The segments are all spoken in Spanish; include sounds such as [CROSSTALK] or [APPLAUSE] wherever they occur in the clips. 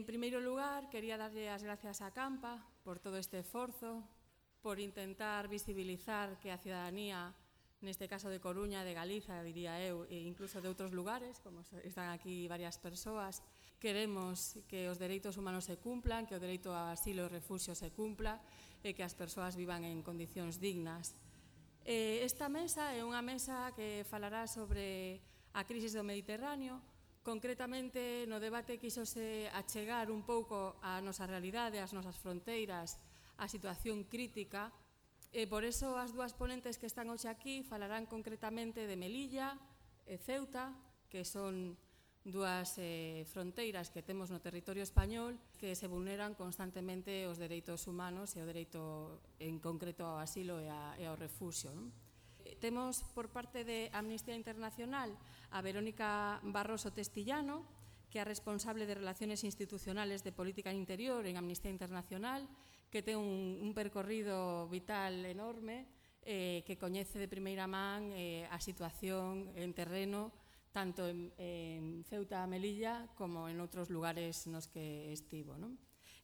En primeiro lugar, quería darlle as gracias a Campa por todo este esforzo, por intentar visibilizar que a ciudadanía, neste caso de Coruña, de Galiza, diría eu, e incluso de outros lugares, como están aquí varias persoas, queremos que os dereitos humanos se cumplan, que o dereito ao asilo e refuxio se cumpla e que as persoas vivan en condicións dignas. Eh, esta mesa é unha mesa que falará sobre a crise do Mediterráneo, Concretamente, no debate quixose achegar un pouco a nosa realidade, as nosas fronteiras, a situación crítica, e por eso as dúas ponentes que están hoxe aquí falarán concretamente de Melilla e Ceuta, que son dúas eh, fronteiras que temos no territorio español que se vulneran constantemente os dereitos humanos e o dereito en concreto ao asilo e, a, e ao refuxio. Non? temos por parte de Amnistía Internacional a Verónica Barroso Testillano, que é a responsable de Relaciones Institucionales de Política Interior en Amnistía Internacional, que ten un, un percorrido vital enorme, eh, que coñece de primeira man eh, a situación en terreno tanto en, en Ceuta a Melilla como en outros lugares nos que estivo. Non?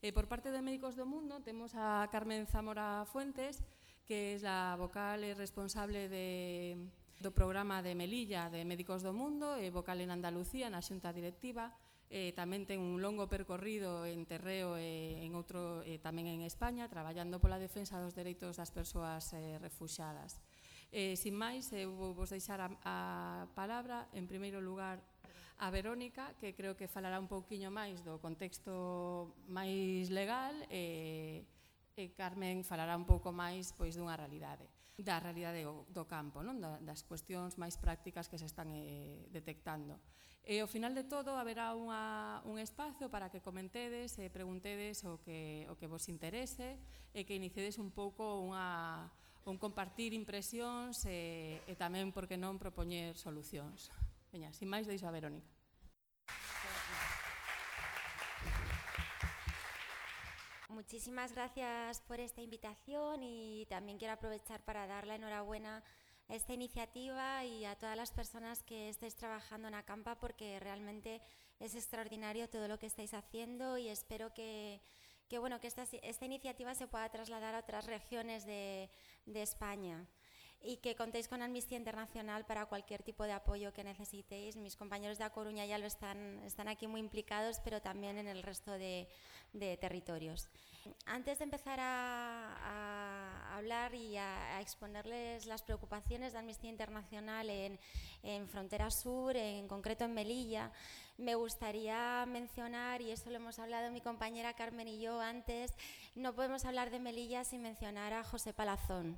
Eh, por parte de Médicos do Mundo temos a Carmen Zamora Fuentes, que é a vocal e responsable de, do programa de Melilla de Médicos do Mundo e vocal en Andalucía na xunta directiva eh, tamén ten un longo percorrido en terreo e en outro eh, tamén en España traballando pola defensa dos dereitos das persoas eh, refuxadas. Eh, sin máis, eu vou vos deixar a, a palabra en primeiro lugar a Verónica, que creo que falará un pouquiño máis do contexto máis legal e eh, e Carmen falará un pouco máis pois dunha realidade, da realidade do campo, non das cuestións máis prácticas que se están eh, detectando. E ao final de todo haberá unha, un espazo para que comentedes e preguntedes o que, o que vos interese e que iniciades un pouco unha, un compartir impresións e, e tamén, por que non, propoñer solucións. Veña, sin máis, deixo a Verónica. Muchísimas gracias por esta invitación y también quiero aprovechar para dar la enhorabuena esta iniciativa y a todas las personas que estáis trabajando en Acampa porque realmente es extraordinario todo lo que estáis haciendo y espero que, que, bueno, que esta, esta iniciativa se pueda trasladar a otras regiones de, de España y que contéis con Amnistía Internacional para cualquier tipo de apoyo que necesitéis. Mis compañeros de A Coruña ya lo están, están aquí muy implicados, pero también en el resto de, de territorios. Antes de empezar a, a hablar y a, a, exponerles las preocupaciones de Amnistía Internacional en, en Frontera Sur, en concreto en Melilla, me gustaría mencionar, y eso lo hemos hablado mi compañera Carmen y yo antes, no podemos hablar de Melilla sin mencionar a José Palazón.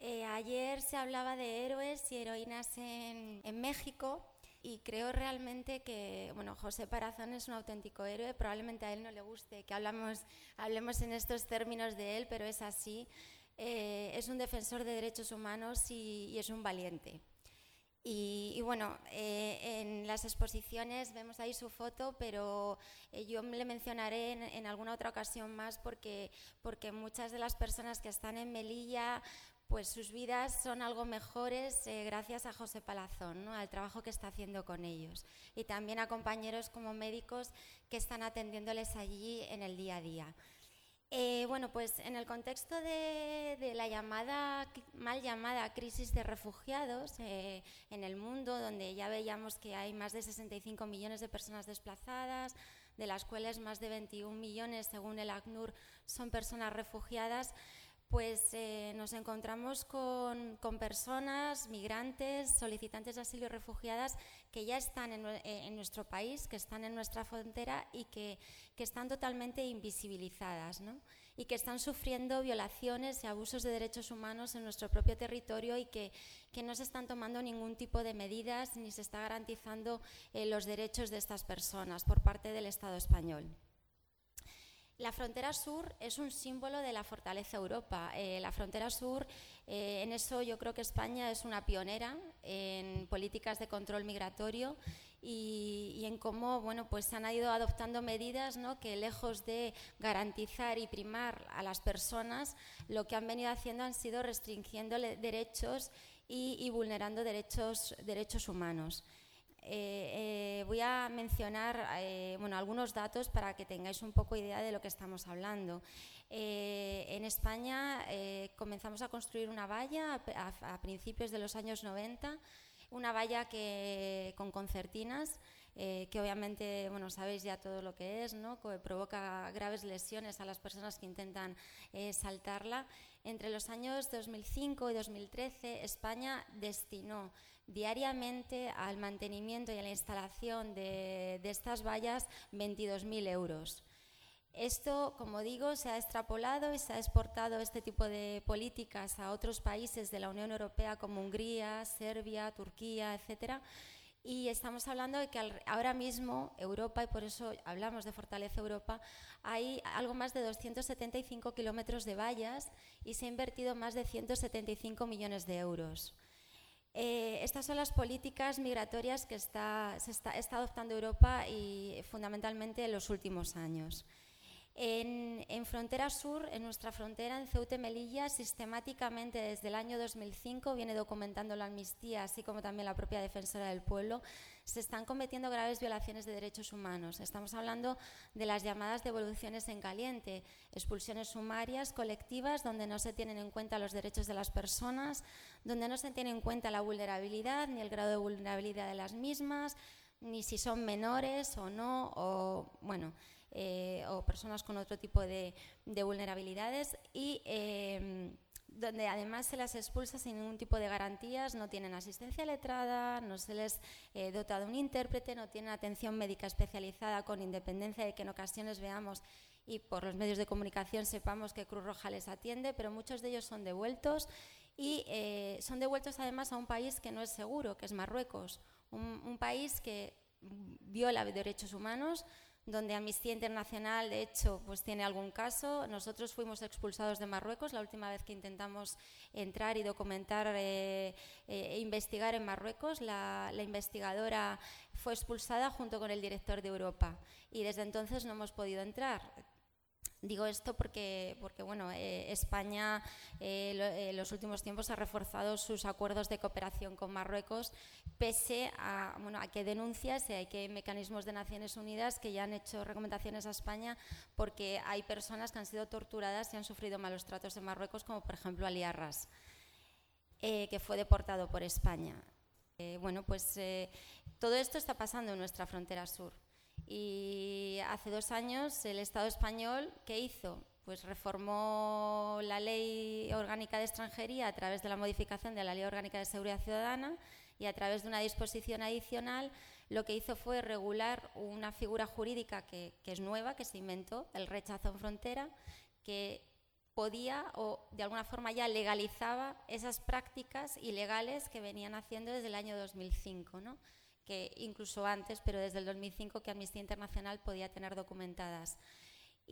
Eh, ayer se hablaba de héroes y heroínas en, en, México y creo realmente que bueno, José Parazón es un auténtico héroe. Probablemente a él no le guste que hablamos, hablemos en estos términos de él, pero es así. Eh, es un defensor de derechos humanos y, es un valiente. Y, y, bueno, eh, en las exposiciones vemos ahí su foto, pero eh, yo le mencionaré en, en, alguna otra ocasión más porque, porque muchas de las personas que están en Melilla pues sus vidas son algo mejores eh, gracias a José Palazón, al trabajo que está haciendo con ellos. Y también a compañeros como médicos que están atendiéndoles allí en el día a día. Eh, bueno, pues en el contexto de, de, la llamada, mal llamada crisis de refugiados eh, en el mundo, donde ya veíamos que hay más de 65 millones de personas desplazadas, de las cuales más de 21 millones, según el ACNUR, son personas refugiadas, pues eh, nos encontramos con, personas, migrantes, solicitantes de asilo y refugiadas que ya están en, eh, en nuestro país, que están en nuestra frontera y que, que están totalmente invisibilizadas ¿no? y que están sufriendo violaciones y abusos de derechos humanos en nuestro propio territorio y que, que no se están tomando ningún tipo de medidas ni se está garantizando eh, los derechos de estas personas por parte del Estado español. La frontera sur es un símbolo de la fortaleza Europa. Eh, la frontera sur, eh, en eso yo creo que España es una pionera en políticas de control migratorio y, en cómo bueno, pues han ido adoptando medidas ¿no? que lejos de garantizar y primar a las personas, lo que han venido haciendo han sido restringiendo derechos y, y vulnerando derechos, derechos humanos. Eh, voy a mencionar bueno, algunos datos para que tengáis un poco idea de lo que estamos hablando. en España comenzamos a construir una valla a, a, principios de los años 90, una valla que, con concertinas eh, que obviamente, bueno, sabéis ya todo lo que es, ¿no? que provoca graves lesiones a las personas que intentan eh, saltarla. Entre los años 2005 y 2013, España destinó diariamente al mantenimiento y a la instalación de, estas vallas 22.000 euros. Esto, como digo, se ha extrapolado y se ha exportado este tipo de políticas a otros países de la Unión Europea como Hungría, Serbia, Turquía, etcétera, y estamos hablando de que ahora mismo Europa, y por eso hablamos de Fortaleza Europa, hay algo más de 275 kilómetros de vallas y se ha invertido más de 175 millones de euros. Eh, estas son las políticas migratorias que se está, está adoptando Europa y fundamentalmente en los últimos años. En, Frontera Sur, en nuestra frontera, en Ceuta y Melilla, sistemáticamente desde el año 2005 viene documentando la amnistía, así como también la propia defensora del pueblo, se están cometiendo graves violaciones de derechos humanos. Estamos hablando de las llamadas devoluciones en caliente, expulsiones sumarias colectivas donde no se tienen en cuenta los derechos de las personas, donde no se tiene en cuenta la vulnerabilidad ni el grado de vulnerabilidad de las mismas, ni si son menores o no, o bueno. Eh, o personas con otro tipo de, vulnerabilidades y em, donde además se las expulsa sin ningún tipo de garantías, no tienen asistencia letrada, no se les eh, dota de un intérprete, no tienen atención médica especializada con independencia de que en ocasiones veamos y por los medios de comunicación sepamos que Cruz Roja les atiende, pero muchos de ellos son devueltos y eh, son devueltos además a un país que no es seguro, que es Marruecos, un, un país que viola derechos humanos, donde Amnistía Internacional, de hecho, pues tiene algún caso. Nosotros fuimos expulsados de Marruecos la última vez que intentamos entrar y documentar eh, e investigar en Marruecos. La, investigadora fue expulsada junto con el director de Europa y desde entonces no hemos podido entrar. Digo esto porque, porque bueno, eh, España en eh, los últimos tiempos ha reforzado sus acuerdos de cooperación con Marruecos, pese a, bueno, a que denuncias y hay que mecanismos de Naciones Unidas que ya han hecho recomendaciones a España porque hay personas que han sido torturadas y han sufrido malos tratos en Marruecos, como por ejemplo Aliarras, eh, que fue deportado por España. bueno, pues todo esto está pasando en nuestra frontera sur. Y hace dos años el Estado español, ¿qué hizo? Pues reformó la Ley Orgánica de Extranjería a través de la modificación de la Ley Orgánica de Seguridad Ciudadana y a través de una disposición adicional lo que hizo fue regular una figura jurídica que, que es nueva, que se inventó, el rechazo en frontera, que podía o de alguna forma ya legalizaba esas prácticas ilegales que venían haciendo desde el año 2005. ¿no? Que incluso antes, pero desde el 2005 que Amnistía Internacional podía tener documentadas.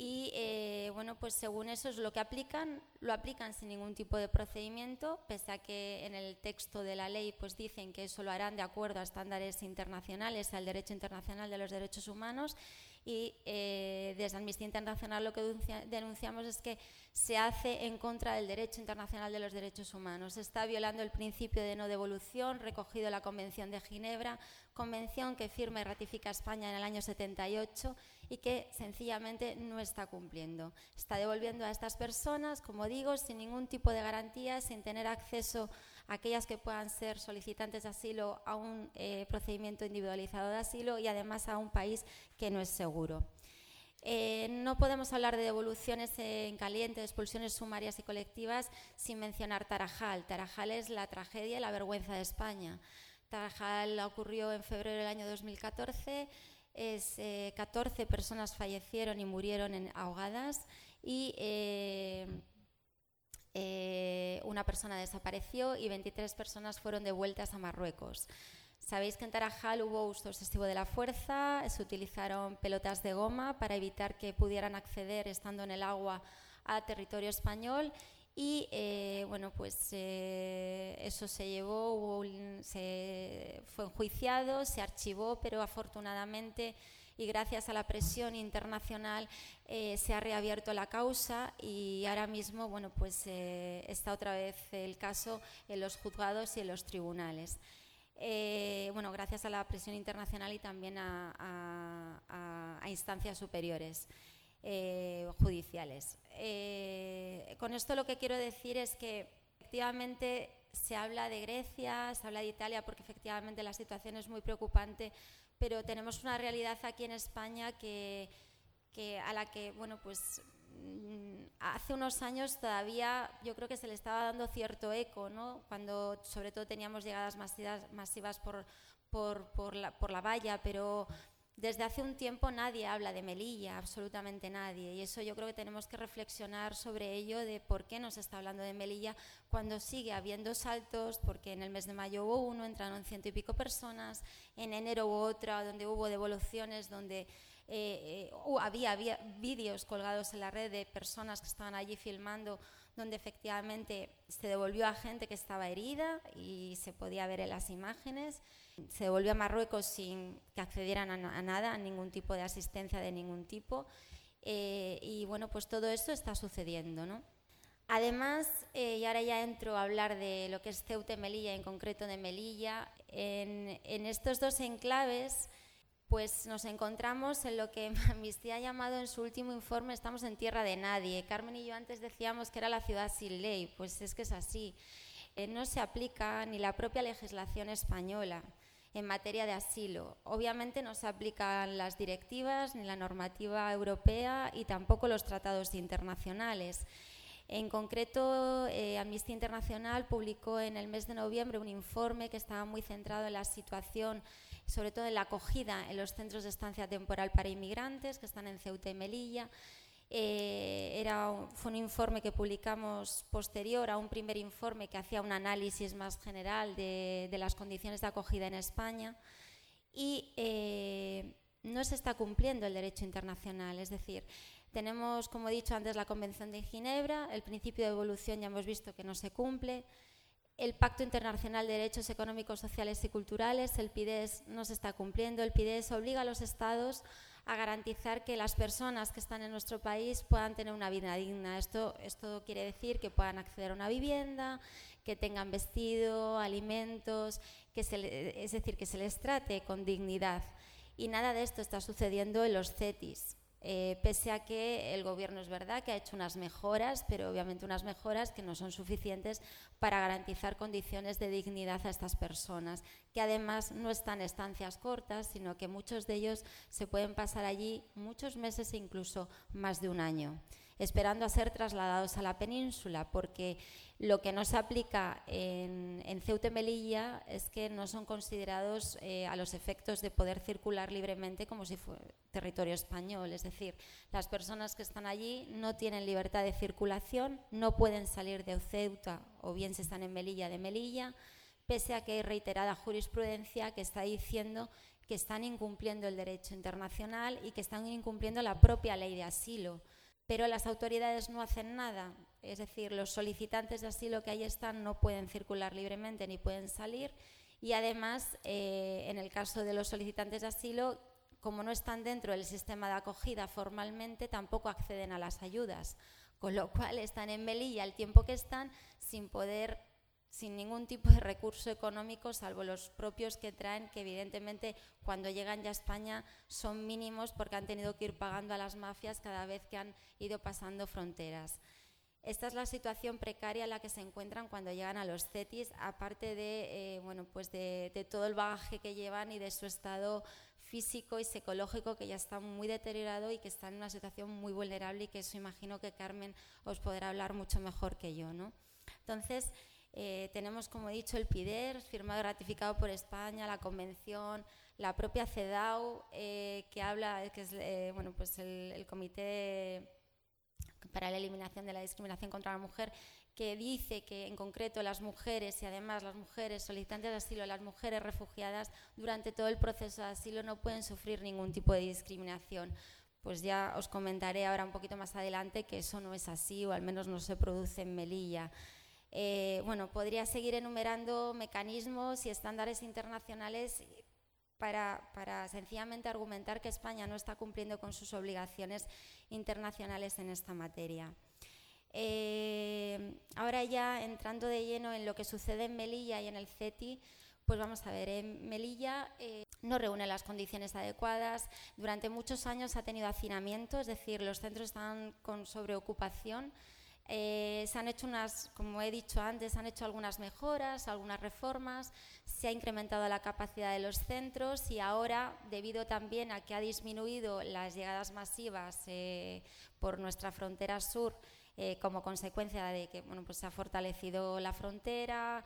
Y eh, bueno, pues según eso es lo que aplican, lo aplican sin ningún tipo de procedimiento, pese a que en el texto de la ley pues dicen que eso lo harán de acuerdo a estándares internacionales, al derecho internacional de los derechos humanos y eh, desde Amnistía Internacional lo que denunciamos es que se hace en contra del derecho internacional de los derechos humanos. Está violando el principio de no devolución recogido en la Convención de Ginebra, convención que firma y ratifica España en el año 78 y que sencillamente no está cumpliendo. Está devolviendo a estas personas, como digo, sin ningún tipo de garantía, sin tener acceso aquellas que puedan ser solicitantes de asilo a un eh, procedimiento individualizado de asilo y además a un país que no es seguro. Eh, no podemos hablar de devoluciones en caliente, de expulsiones sumarias y colectivas sin mencionar Tarajal. Tarajal es la tragedia y la vergüenza de España. Tarajal ocurrió en febrero del año 2014. Es, 14 eh, personas fallecieron y murieron en ahogadas y eh, una persona desapareció y 23 personas fueron devueltas a Marruecos. Sabéis que en Tarajal hubo uso excesivo de la fuerza, se utilizaron pelotas de goma para evitar que pudieran acceder estando en el agua a territorio español y eh, bueno pues eh, eso se llevó, se fue enjuiciado, se archivó, pero afortunadamente y gracias a la presión internacional eh, se ha reabierto la causa y ahora mismo bueno, pues, eh, está otra vez el caso en los juzgados y en los tribunales. eh, bueno, gracias a la presión internacional y también a, instancias superiores judiciales. Con esto lo que quiero decir es que efectivamente se habla de Grecia, se habla de Italia, porque efectivamente la situación es muy preocupante, pero tenemos una realidad aquí en España que, que a la que, bueno, pues Mm, hace unos años todavía yo creo que se le estaba dando cierto eco, ¿no? cuando sobre todo teníamos llegadas masivas, por, por, por, la, por la valla, pero desde hace un tiempo nadie habla de Melilla, absolutamente nadie, y eso yo creo que tenemos que reflexionar sobre ello, de por qué no se está hablando de Melilla cuando sigue habiendo saltos, porque en el mes de mayo hubo uno, entraron ciento y pico personas, en enero hubo otra, donde hubo devoluciones, donde eh, eh, había, había vídeos colgados en la red de personas que estaban allí filmando donde efectivamente se devolvió a gente que estaba herida y se podía ver en las imágenes. Se devolvió a Marruecos sin que accedieran a, nada, a ningún tipo de asistencia de ningún tipo. Eh, y bueno, pues todo esto está sucediendo, ¿no? Además, y ahora ya entro a hablar de lo que es Ceuta y Melilla, en concreto de Melilla, en, en estos dos enclaves pues nos encontramos en lo que [LAUGHS] Amnistía ha llamado en su último informe, estamos en tierra de nadie. Carmen y yo antes decíamos que era la ciudad sin ley, pues es que es así. Eh, no se aplica ni la propia legislación española en materia de asilo. Obviamente no se aplican las directivas ni la normativa europea y tampoco los tratados internacionales. En concreto, eh, Amnistía Internacional publicó en el mes de noviembre un informe que estaba muy centrado en la situación sobre todo en la acogida en los centros de estancia temporal para inmigrantes que están en Ceuta y Melilla. Eh, era fue un informe que publicamos posterior a un primer informe que hacía un análisis más general de, las condiciones de acogida en España y eh, no se está cumpliendo el derecho internacional, es decir, tenemos, como he dicho antes, la Convención de Ginebra, el principio de evolución ya hemos visto que no se cumple, el Pacto Internacional de Derechos Económicos, Sociales y Culturales, el PIDES, no se está cumpliendo. El PIDES obliga a los Estados a garantizar que las personas que están en nuestro país puedan tener una vida digna. Esto, esto quiere decir que puedan acceder a una vivienda, que tengan vestido, alimentos, que se es decir, que se les trate con dignidad. Y nada de esto está sucediendo en los CETIS. Eh, pese a que el gobierno es verdad que ha hecho unas mejoras, pero obviamente unas mejoras que no son suficientes para garantizar condiciones de dignidad a estas personas, que además no están estancias cortas, sino que muchos de ellos se pueden pasar allí muchos meses e incluso más de un año esperando a ser trasladados a la península, porque lo que no se aplica en, Ceuta y Melilla es que no son considerados eh, a los efectos de poder circular libremente como si fuera territorio español. Es decir, las personas que están allí no tienen libertad de circulación, no pueden salir de Ceuta o bien si están en Melilla de Melilla, pese a que hay reiterada jurisprudencia que está diciendo que están incumpliendo el derecho internacional y que están incumpliendo la propia ley de asilo pero las autoridades no hacen nada. Es decir, los solicitantes de asilo que ahí están no pueden circular libremente ni pueden salir y además, eh, en el caso de los solicitantes de asilo, como no están dentro del sistema de acogida formalmente, tampoco acceden a las ayudas, con lo cual están en Melilla el tiempo que están sin poder sin ningún tipo de recurso económico, salvo los propios que traen, que evidentemente cuando llegan ya a España son mínimos porque han tenido que ir pagando a las mafias cada vez que han ido pasando fronteras. Esta es la situación precaria en la que se encuentran cuando llegan a los CETIS, aparte de, eh, bueno, pues de, todo el bagaje que llevan y de su estado físico y psicológico que ya está muy deteriorado y que está en una situación muy vulnerable y que eso imagino que Carmen os podrá hablar mucho mejor que yo. ¿no? Entonces, eh, tenemos, como he dicho, el PIDER, firmado y ratificado por España, la Convención, la propia CEDAW, eh, que habla, que es eh, bueno, pues el, Comité para la Eliminación de la Discriminación contra la Mujer, que dice que en concreto las mujeres y además las mujeres solicitantes de asilo, las mujeres refugiadas, durante todo el proceso de asilo no pueden sufrir ningún tipo de discriminación. Pues ya os comentaré ahora un poquito más adelante que eso no es así, o al menos no se produce en Melilla. Eh, bueno, podría seguir enumerando mecanismos y estándares internacionales para, sencillamente argumentar que España no está cumpliendo con sus obligaciones internacionales en esta materia. Eh, ahora ya entrando de lleno en lo que sucede en Melilla y en el CETI, Pues vamos a ver, en Melilla eh, no reúne las condiciones adecuadas. Durante muchos años ha tenido hacinamiento, es decir, los centros están con sobreocupación. Eh, se han hecho unas, como he dicho antes, se han hecho algunas mejoras, algunas reformas, se ha incrementado la capacidad de los centros y ahora, debido también a que ha disminuido las llegadas masivas eh, por nuestra frontera sur, eh, como consecuencia de que bueno, pues se ha fortalecido la frontera,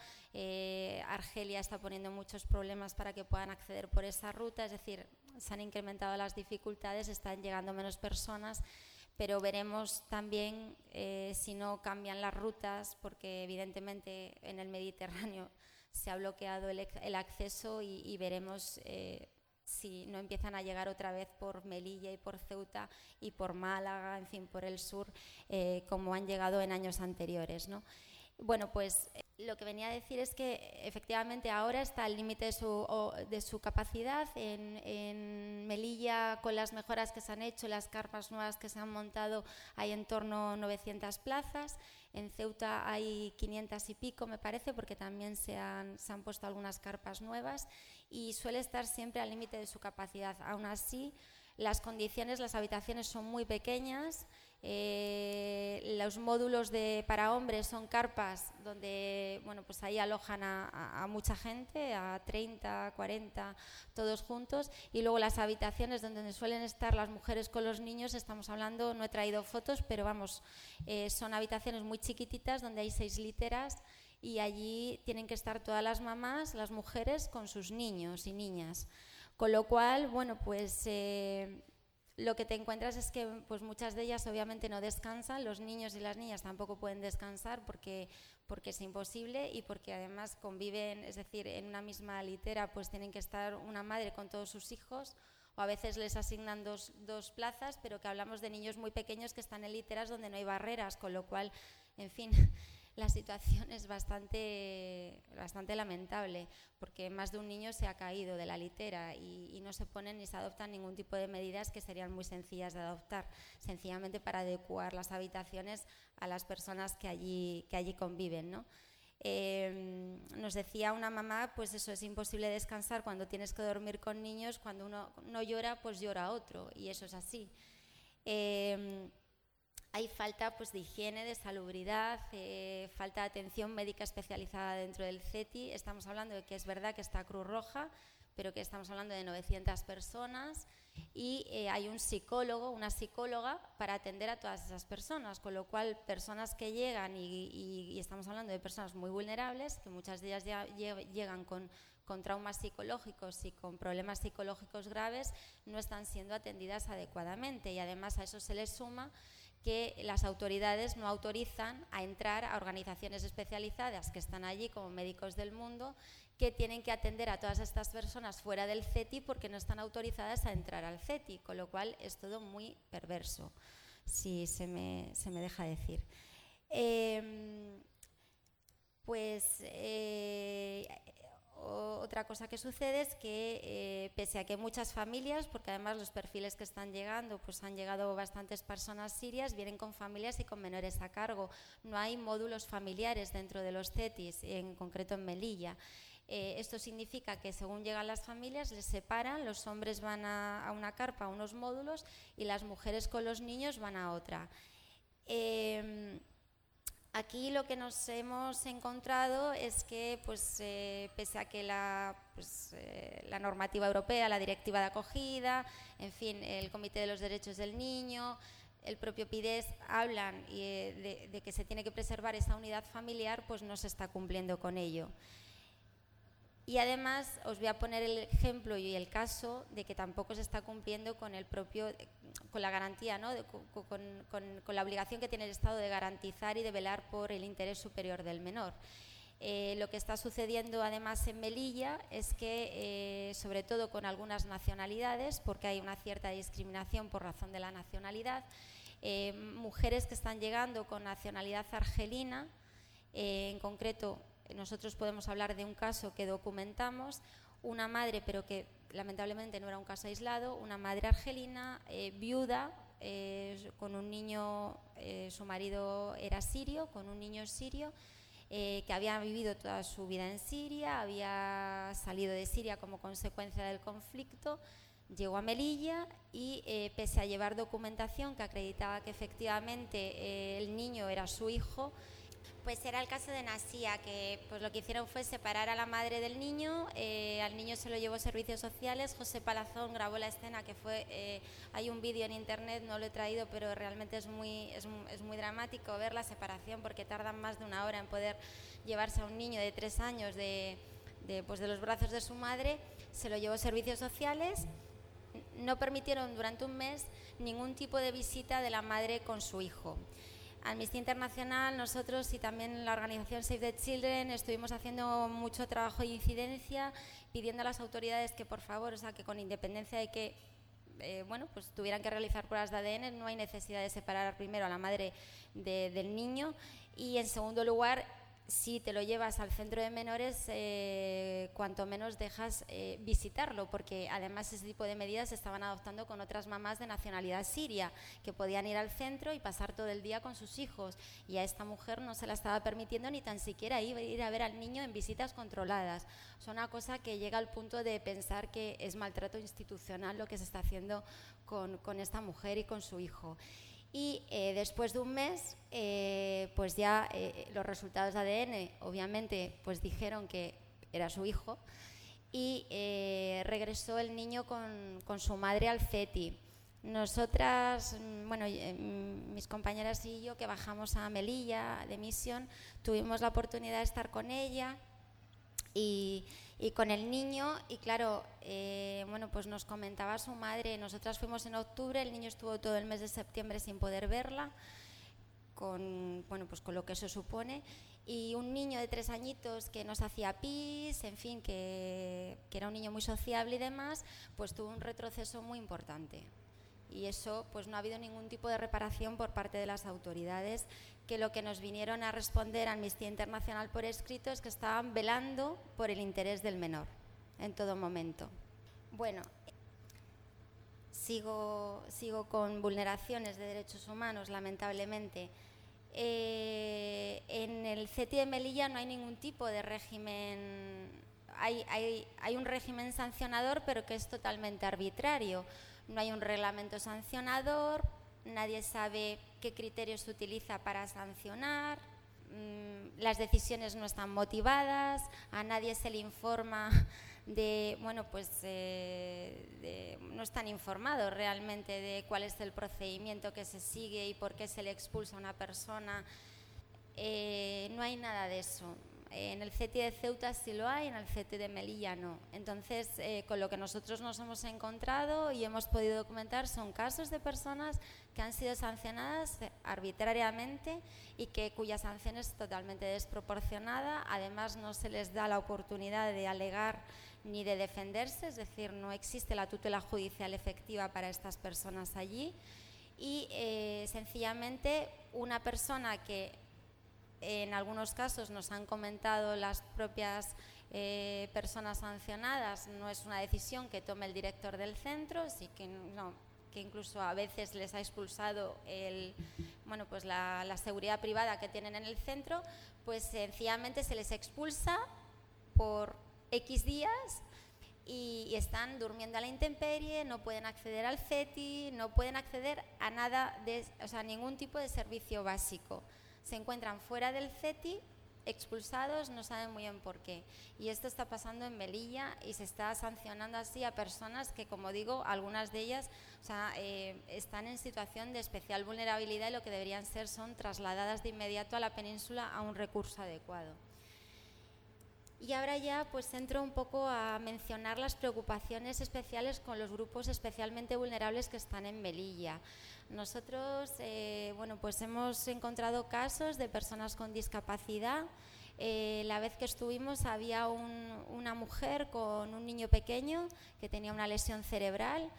Argelia está poniendo muchos problemas para que puedan acceder por esa ruta, es decir, se han incrementado las dificultades, están llegando menos personas, pero veremos también eh, si no cambian las rutas, porque evidentemente en el Mediterráneo [LAUGHS] se ha bloqueado el, acceso y, veremos si no empiezan a llegar otra vez por Melilla y por Ceuta y por Málaga, en fin, por el sur, eh, como han llegado en años anteriores. ¿no? Bueno, pues eh, lo que venía a decir es que efectivamente ahora está al límite de su, de su capacidad. En, en, Melilla, con las mejoras que se han hecho, las carpas nuevas que se han montado, hay en torno a 900 plazas. En Ceuta hay 500 y pico, me parece, porque también se han, se han puesto algunas carpas nuevas y suele estar siempre al límite de su capacidad. Aún así, las condiciones, las habitaciones son muy pequeñas. Eh, los módulos de, para hombres son carpas donde bueno, pues ahí alojan a, mucha gente, a 30, 40, todos juntos. Y luego las habitaciones donde suelen estar las mujeres con los niños, estamos hablando, no he traído fotos, pero vamos, eh, son habitaciones muy chiquititas donde hay seis literas y allí tienen que estar todas las mamás, las mujeres, con sus niños y niñas. Con lo cual, bueno, pues eh, lo que te encuentras es que pues muchas de ellas obviamente no descansan, los niños y las niñas tampoco pueden descansar porque, porque es imposible y porque además conviven, es decir, en una misma litera pues tienen que estar una madre con todos sus hijos o a veces les asignan dos, dos plazas, pero que hablamos de niños muy pequeños que están en literas donde no hay barreras, con lo cual, en fin, la situación es bastante, bastante lamentable, porque más de un niño se ha caído de la litera y, no se ponen ni se adoptan ningún tipo de medidas que serían muy sencillas de adoptar, sencillamente para adecuar las habitaciones a las personas que allí, que allí conviven. ¿no? Em, nos decía una mamá, pues eso es imposible descansar cuando tienes que dormir con niños, cuando uno no llora, pues llora otro, y eso es así. Em, hay falta pues, de higiene, de salubridad, eh, falta de atención médica especializada dentro del CETI. Estamos hablando de que es verdad que está Cruz Roja, pero que estamos hablando de 900 personas y eh, hay un psicólogo, una psicóloga para atender a todas esas personas, con lo cual personas que llegan y, estamos hablando de personas muy vulnerables, que muchas de ellas ya llegan con, con traumas psicológicos y con problemas psicológicos graves, no están siendo atendidas adecuadamente y además a eso se les suma que las autoridades no autorizan a entrar a organizaciones especializadas que están allí como médicos del mundo que tienen que atender a todas estas personas fuera del CETI porque no están autorizadas a entrar al CETI, con lo cual es todo muy perverso, si se me, se me deja decir. Em, pues eh, otra cosa que sucede es que eh, pese a que muchas familias, porque además los perfiles que están llegando, pues han llegado bastantes personas sirias, vienen con familias y con menores a cargo. No hay módulos familiares dentro de los CETIS, en concreto en Melilla. Eh, esto significa que según llegan las familias, les separan, los hombres van a, una carpa, a unos módulos, y las mujeres con los niños van a otra. Em, Aquí lo que nos hemos encontrado es que, pues, eh, pese a que la, pues, eh, la, normativa europea, la directiva de acogida, en fin, el Comité de los Derechos del Niño, el propio PIDES hablan eh, de, que se tiene que preservar esa unidad familiar, pues no se está cumpliendo con ello. Y además os voy a poner el ejemplo y el caso de que tampoco se está cumpliendo con el propio con la garantía, ¿no? con, la obligación que tiene el Estado de garantizar y de velar por el interés superior del menor. Eh, lo que está sucediendo además en Melilla es que, eh, sobre todo con algunas nacionalidades, porque hay una cierta discriminación por razón de la nacionalidad, eh, mujeres que están llegando con nacionalidad argelina, en concreto nosotros podemos hablar de un caso que documentamos, una madre, pero que lamentablemente no era un caso aislado, una madre argelina, eh, viuda, eh, con un niño, eh, su marido era sirio, con un niño sirio, eh, que había vivido toda su vida en Siria, había salido de Siria como consecuencia del conflicto, llegó a Melilla y eh, pese a llevar documentación que acreditaba que efectivamente eh, el niño era su hijo, pues era el caso de Nasía, que pues lo que hicieron fue separar a la madre del niño, eh, al niño se lo llevó servicios sociales, José Palazón grabó la escena, que fue, eh, hay un vídeo en internet, no lo he traído, pero realmente es muy, es, muy dramático ver la separación, porque tardan más de una hora en poder llevarse a un niño de tres años de, de, pues de los brazos de su madre, se lo llevó servicios sociales, no permitieron durante un mes ningún tipo de visita de la madre con su hijo. Amnistía Internacional, nosotros y también la organización Save the Children estuvimos haciendo mucho trabajo de incidencia, pidiendo a las autoridades que por favor, o sea, que con independencia de que eh, bueno, pues tuvieran que realizar pruebas de ADN, no hay necesidad de separar primero a la madre del niño. Y en segundo lugar si te lo llevas al centro de menores, eh, cuanto menos dejas eh, visitarlo, porque además ese tipo de medidas se estaban adoptando con otras mamás de nacionalidad siria, que podían ir al centro y pasar todo el día con sus hijos, y a esta mujer no se la estaba permitiendo ni tan siquiera ir, a ver al niño en visitas controladas. Es una cosa que llega al punto de pensar que es maltrato institucional lo que se está haciendo con, con esta mujer y con su hijo y eh, después de un mes, eh, pues ya eh, los resultados de ADN, obviamente, pues dijeron que era su hijo y regresó el niño con, con, su madre al CETI. Nosotras, mm, bueno, mm, mis compañeras y yo que bajamos a Melilla de misión, tuvimos la oportunidad de estar con ella y, y con el niño, y claro, eh, bueno, pues nos comentaba su madre, nosotras fuimos en octubre, el niño estuvo todo el mes de septiembre sin poder verla, con, bueno, pues con lo que eso supone, y un niño de tres añitos que nos hacía pis, en fin, que, que era un niño muy sociable y demás, pues tuvo un retroceso muy importante y eso pues no ha habido ningún tipo de reparación por parte de las autoridades que lo que nos vinieron a responder a Amnistía Internacional por escrito es que estaban velando por el interés del menor en todo momento. Bueno, sigo, sigo con vulneraciones de derechos humanos, lamentablemente. Eh, en el CETI de Melilla no hay ningún tipo de régimen, hay, hay, hay un régimen sancionador, pero que es totalmente arbitrario no hay un reglamento sancionador, nadie sabe qué criterios se utiliza para sancionar, mm, las decisiones no están motivadas, a nadie se le informa [LAUGHS] de, bueno, pues eh, no están informados realmente de cuál es el procedimiento que se sigue y por qué se le expulsa a una persona. Eh, no hay nada de eso. En el CETI de Ceuta sí lo hay, en el CETI de Melilla no. Entonces, eh, con lo que nosotros nos hemos encontrado y hemos podido documentar son casos de personas que han sido sancionadas arbitrariamente y que cuya sanción es totalmente desproporcionada. Además, no se les da la oportunidad de alegar ni de defenderse, es decir, no existe la tutela judicial efectiva para estas personas allí. Y eh, sencillamente una persona que en algunos casos nos han comentado las propias eh, personas sancionadas, no es una decisión que tome el director del centro, sí que incluso a veces les ha expulsado el, bueno, pues la, seguridad privada que tienen en el centro, pues sencillamente se les expulsa por X días y, están durmiendo a la intemperie, no pueden acceder al CETI, no pueden acceder a nada, de, o sea, ningún tipo de servicio básico se encuentran fuera del CETI, expulsados, no saben muy bien por qué. Y esto está pasando en Melilla y se está sancionando así a personas que, como digo, algunas de ellas eh, están en situación de especial vulnerabilidad y lo que deberían ser son trasladadas de inmediato a la península a un recurso adecuado. Y ahora ya pues entro un poco a mencionar las preocupaciones especiales con los grupos especialmente vulnerables que están en Melilla. Nosotros, eh, bueno, pues hemos encontrado casos de personas con discapacidad. Eh, la vez que estuvimos había una mujer con un niño pequeño que tenía una lesión cerebral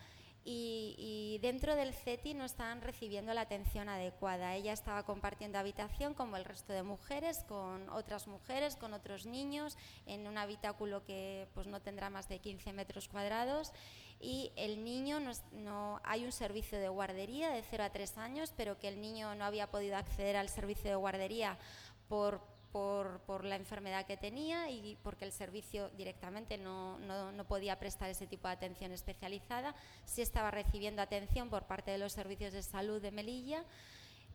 y, dentro del CETI no estaban recibiendo la atención adecuada. Ella estaba compartiendo habitación como el resto de mujeres, con otras mujeres, con otros niños, en un habitáculo que pues, no tendrá más de 15 metros cuadrados. Y el niño, no, hay un servicio de guardería de 0 a 3 años, pero que el niño no había podido acceder al servicio de guardería por por, por, la enfermedad que tenía y porque el servicio directamente no, no, no, podía prestar ese tipo de atención especializada. Sí estaba recibiendo atención por parte de los servicios de salud de Melilla,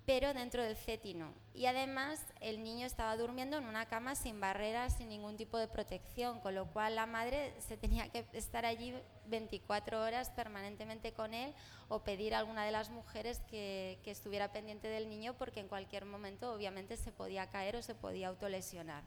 pero dentro del CETI no. Y además el niño estaba durmiendo en una cama sin barreras, sin ningún tipo de protección, con lo cual la madre se tenía que estar allí 24 horas permanentemente con él o pedir a alguna de las mujeres que, que estuviera pendiente del niño porque en cualquier momento obviamente se podía caer o se podía autolesionar.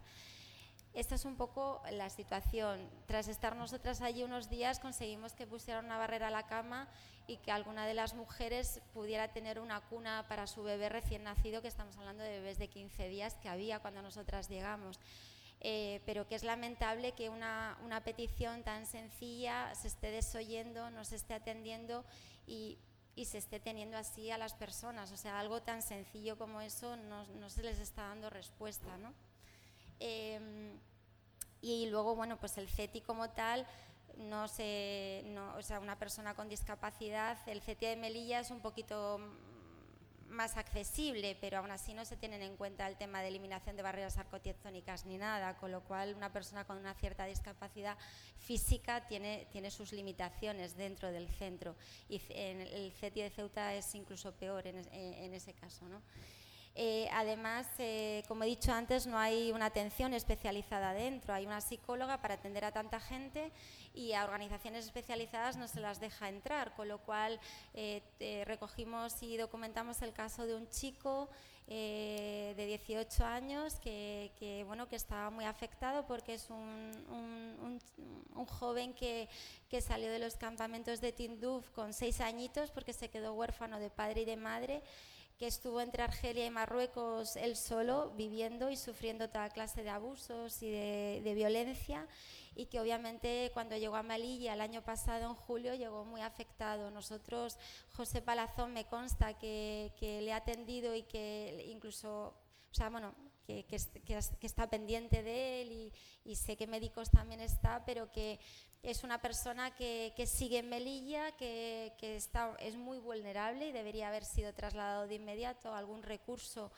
Esta es un poco la situación. Tras estar nosotras allí unos días conseguimos que pusieran una barrera a la cama y que alguna de las mujeres pudiera tener una cuna para su bebé recién nacido, que estamos hablando de bebés de 15 días que había cuando nosotras llegamos. Eh, pero que es lamentable que una, petición tan sencilla se esté desoyendo, no se esté atendiendo y, y, se esté teniendo así a las personas. O sea, algo tan sencillo como eso no, no se les está dando respuesta. ¿no? Em, y luego, bueno, pues el CETI como tal, no sé, no, o sea, una persona con discapacidad, el CETI de Melilla es un poquito más accesible, pero aún así no se tienen en cuenta el tema de eliminación de barreras arquitectónicas ni nada, con lo cual una persona con una cierta discapacidad física tiene, tiene sus limitaciones dentro del centro y el CETI de Ceuta es incluso peor en, en ese caso. ¿no? Eh, además, eh, como he dicho antes, no hay una atención especializada dentro, hay una psicóloga para atender a tanta gente y a organizaciones especializadas no se las deja entrar, con lo cual eh, recogimos y documentamos el caso de un chico de 18 años que, bueno, que estaba muy afectado porque es un, un, joven que, que, salió de los campamentos de Tinduf con seis añitos porque se quedó huérfano de padre y de madre que estuvo entre Argelia y Marruecos él solo, viviendo y sufriendo toda clase de abusos y de, violencia, y que obviamente cuando llegó a Melilla el año pasado, en julio, llegó muy afectado. Nosotros, José Palazón me consta que, le ha atendido y que incluso, o sea, bueno, que, está pendiente de él y, y sé que médicos también está, pero que es una persona que, sigue en Melilla, que, está, es muy vulnerable y debería haber sido trasladado de inmediato a algún recurso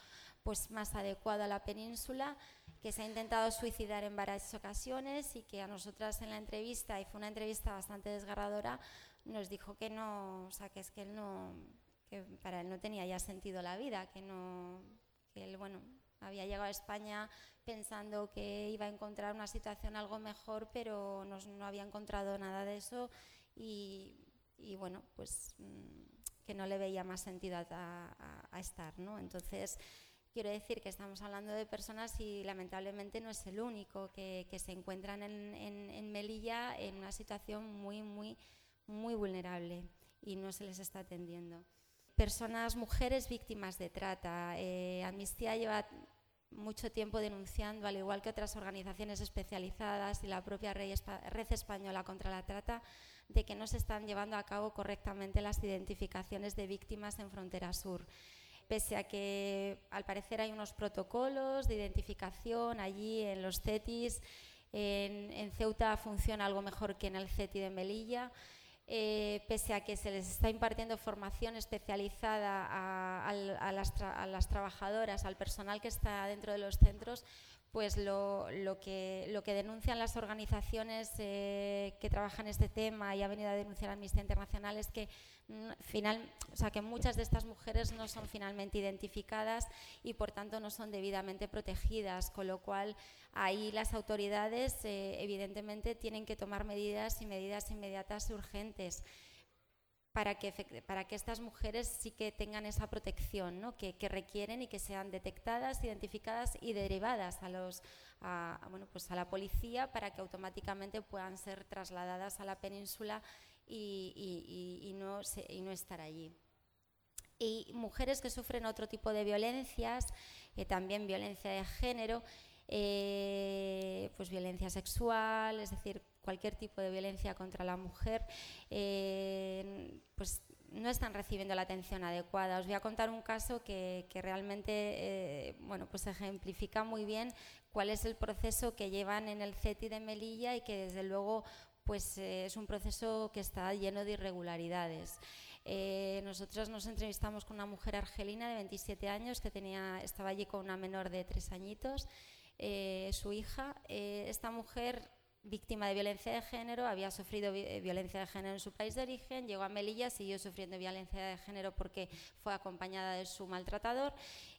pues, más adecuado a la península, que se ha intentado suicidar en varias ocasiones y que a nosotras en la entrevista, y fue una entrevista bastante desgarradora, nos dijo que no, o sea, que es que él no, que para él no tenía ya sentido la vida, que no, que él, bueno, había llegado a España pensando que iba a encontrar una situación algo mejor, pero no, había encontrado nada de eso y, bueno, pues mm, que no le veía más sentido a, estar, ¿no? Entonces, quiero decir que estamos hablando de personas y lamentablemente no es el único que, se encuentran en, Melilla en una situación muy, muy, muy vulnerable y no se les está atendiendo. Personas, mujeres víctimas de trata. Eh, Amnistía lleva mucho tiempo denunciando, al igual que otras organizaciones especializadas y la propia Red Española contra la Trata, de que no se están llevando a cabo correctamente las identificaciones de víctimas en Frontera Sur. Pese a que al parecer hay unos protocolos de identificación allí en los CETIS, en, en Ceuta funciona algo mejor que en el CETI de Melilla. Eh, pese a que se les está impartiendo formación especializada a, las trabajadoras, al personal que está dentro de los centros, pues lo, que, lo que denuncian las organizaciones eh, que trabajan este tema y ha venido a denunciar Amnistía Internacional es que, mm, final, o sea, que muchas de estas mujeres no son finalmente identificadas y por tanto no son debidamente protegidas, con lo cual ahí las autoridades eh, evidentemente tienen que tomar medidas y medidas inmediatas urgentes para que, para que estas mujeres sí que tengan esa protección ¿no? que, requieren y que sean detectadas, identificadas y derivadas a, los, bueno, pues a la policía para que automáticamente puedan ser trasladadas a la península y, y, no, y no, estar allí. Y mujeres que sufren otro tipo de violencias, eh, también violencia de género, eh, pues violencia sexual, es decir, cualquier tipo de violencia contra la mujer, eh, pues no están recibiendo la atención adecuada. Os voy a contar un caso que, realmente eh, bueno, pues ejemplifica muy bien cuál es el proceso que llevan en el CETI de Melilla y que desde luego pues, eh, es un proceso que está lleno de irregularidades. nosotros nos entrevistamos con una mujer argelina de 27 años que tenía, estaba allí con una menor de 3 añitos su hija. esta mujer víctima de violencia de género, había sufrido violencia de género en su país de origen, llegó a Melilla, siguió sufriendo violencia de género porque fue acompañada de su maltratador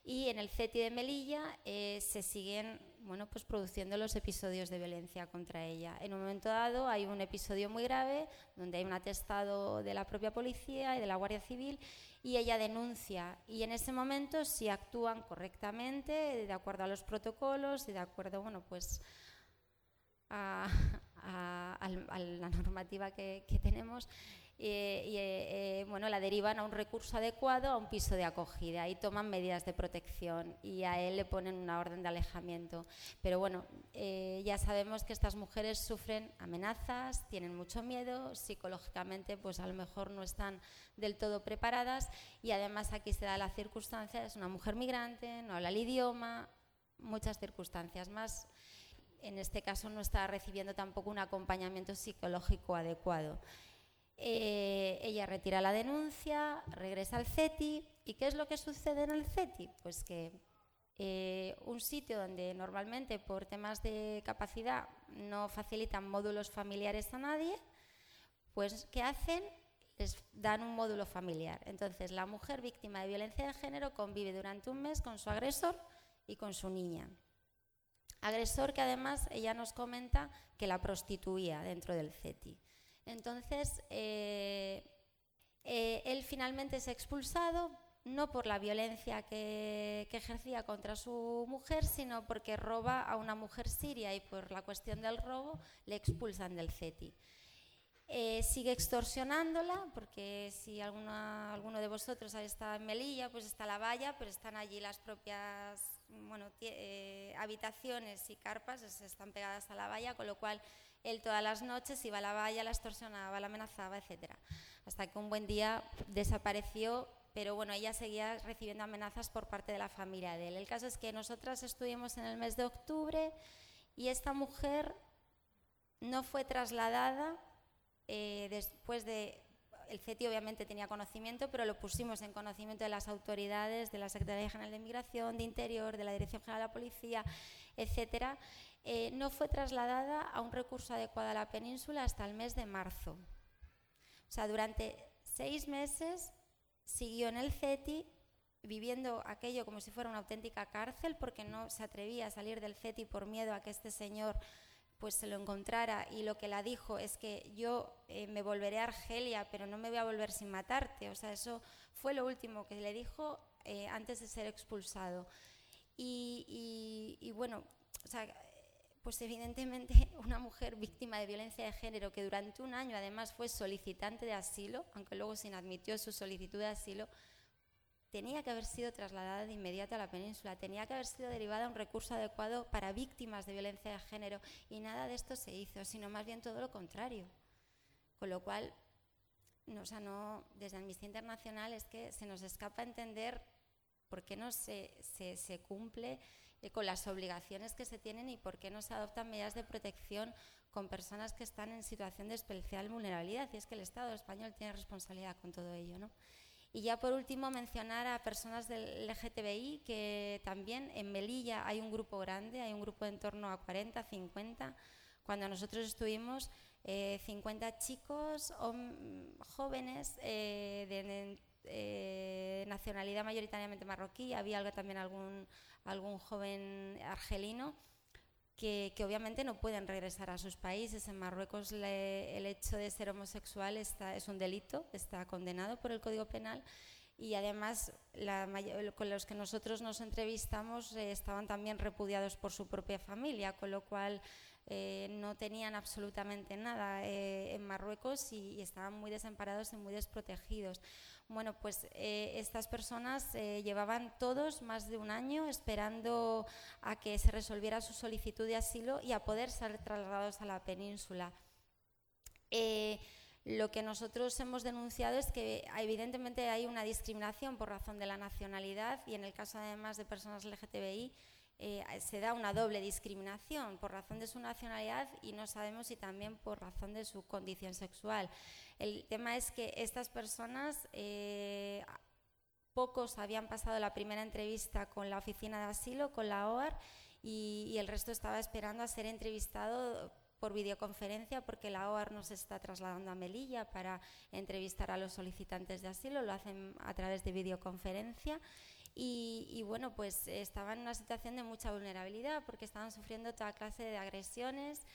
y en el CETI de Melilla se siguen bueno, pues produciendo los episodios de violencia contra ella. En un momento dado hay un episodio muy grave donde hay un atestado de la propia policía y de la Guardia Civil y ella denuncia y en ese momento si actúan correctamente de acuerdo a los protocolos y de acuerdo bueno pues [LAUGHS] a, la normativa que tenemos y eh, eh, bueno, la derivan a un recurso adecuado a un piso de acogida y toman medidas de protección y a él le ponen una orden de alejamiento. Pero bueno, eh, ya sabemos que estas mujeres sufren amenazas, tienen mucho miedo, psicológicamente pues a lo mejor no están del todo preparadas y además aquí se da la circunstancia, es una mujer migrante, no habla el idioma, muchas circunstancias más. En este caso no está recibiendo tampoco un acompañamiento psicológico adecuado. Eh, ella retira la denuncia, regresa al CETI. ¿Y qué es lo que sucede en el CETI? Pues que eh, un sitio donde normalmente por temas de capacidad no facilitan módulos familiares a nadie, pues ¿qué hacen? Les dan un módulo familiar. Entonces la mujer víctima de violencia de género convive durante un mes con su agresor y con su niña. Agresor que además ella nos comenta que la prostituía dentro del CETI. Entonces, eh, eh, él finalmente es expulsado, no por la violencia que, ejercía contra su mujer, sino porque roba a una mujer siria y por la cuestión del robo le expulsan del CETI. Eh, sigue extorsionándola, porque si alguno de vosotros está en Melilla, pues está la valla, pero están allí las propias habitaciones y carpas, están pegadas a la valla, con lo cual él todas las noches iba a la valla, la extorsionaba, la amenazaba, etc. Hasta que un buen día desapareció, pero bueno, ella seguía recibiendo amenazas por parte de la familia de él. El caso es que nosotras estuvimos en el mes de octubre y esta mujer no fue trasladada eh, después de... El CETI obviamente tenía conocimiento, pero lo pusimos en conocimiento de las autoridades, de la Secretaría General de Inmigración, de Interior, de la Dirección General de la Policía, etcétera, eh, no fue trasladada a un recurso adecuado a la península hasta el mes de marzo. O sea, durante seis meses siguió en el CETI viviendo aquello como si fuera una auténtica cárcel porque no se atrevía a salir del CETI por miedo a que este señor pues se lo encontrara. Y lo que la dijo es que yo eh, me volveré a Argelia pero no me voy a volver sin matarte. O sea eso fue lo último que le dijo eh, antes de ser expulsado. Y, y bueno o sea pues evidentemente [LAUGHS] una mujer víctima de violencia de género que durante un año además fue solicitante de asilo, aunque luego se inadmitió su solicitud de asilo, tenía que haber sido trasladada de inmediato a la península, tenía que haber sido derivada a un recurso adecuado para víctimas de violencia de género y nada de esto se hizo, sino más bien todo lo contrario. Con lo cual, no, o sea, no, desde Amnistía Internacional es que se nos escapa entender por qué no se, se, se cumple eh, con las obligaciones que se tienen y por qué no se adoptan medidas de protección con personas que están en situación de especial vulnerabilidad. Y es que el Estado español tiene responsabilidad con todo ello. ¿no? Y ya por último mencionar a personas del LGTBI, que también en Melilla hay un grupo grande, hay un grupo en torno a 40, 50. Cuando nosotros estuvimos, 50 eh, chicos jóvenes eh, de, nacionalidad mayoritariamente marroquí, había también algún algún joven argelino que, obviamente no pueden regresar a sus países. En Marruecos el hecho de ser homosexual está, es un delito, está condenado por el Código Penal y además con los que nosotros nos entrevistamos eh, estaban también repudiados por su propia familia, con lo cual eh, no tenían absolutamente nada eh, en Marruecos y, estaban muy desamparados y muy desprotegidos. Bueno, pues eh, estas personas llevaban todos más de un año esperando a que se resolviera su solicitud de asilo y a poder ser trasladados a la península. Lo que nosotros hemos denunciado es que evidentemente hay una discriminación por razón de la nacionalidad y en el caso además de personas LGTBI eh, se da una doble discriminación por razón de su nacionalidad y no sabemos si también por razón de su condición sexual. El tema es que estas personas, eh, pocos habían pasado la primera entrevista con la oficina de asilo, con la OAR, y, el resto estaba esperando a ser entrevistado por videoconferencia porque la OAR nos está trasladando a Melilla para entrevistar a los solicitantes de asilo, lo hacen a través de videoconferencia y, bueno, pues estaban en una situación de mucha vulnerabilidad porque estaban sufriendo toda clase de agresiones.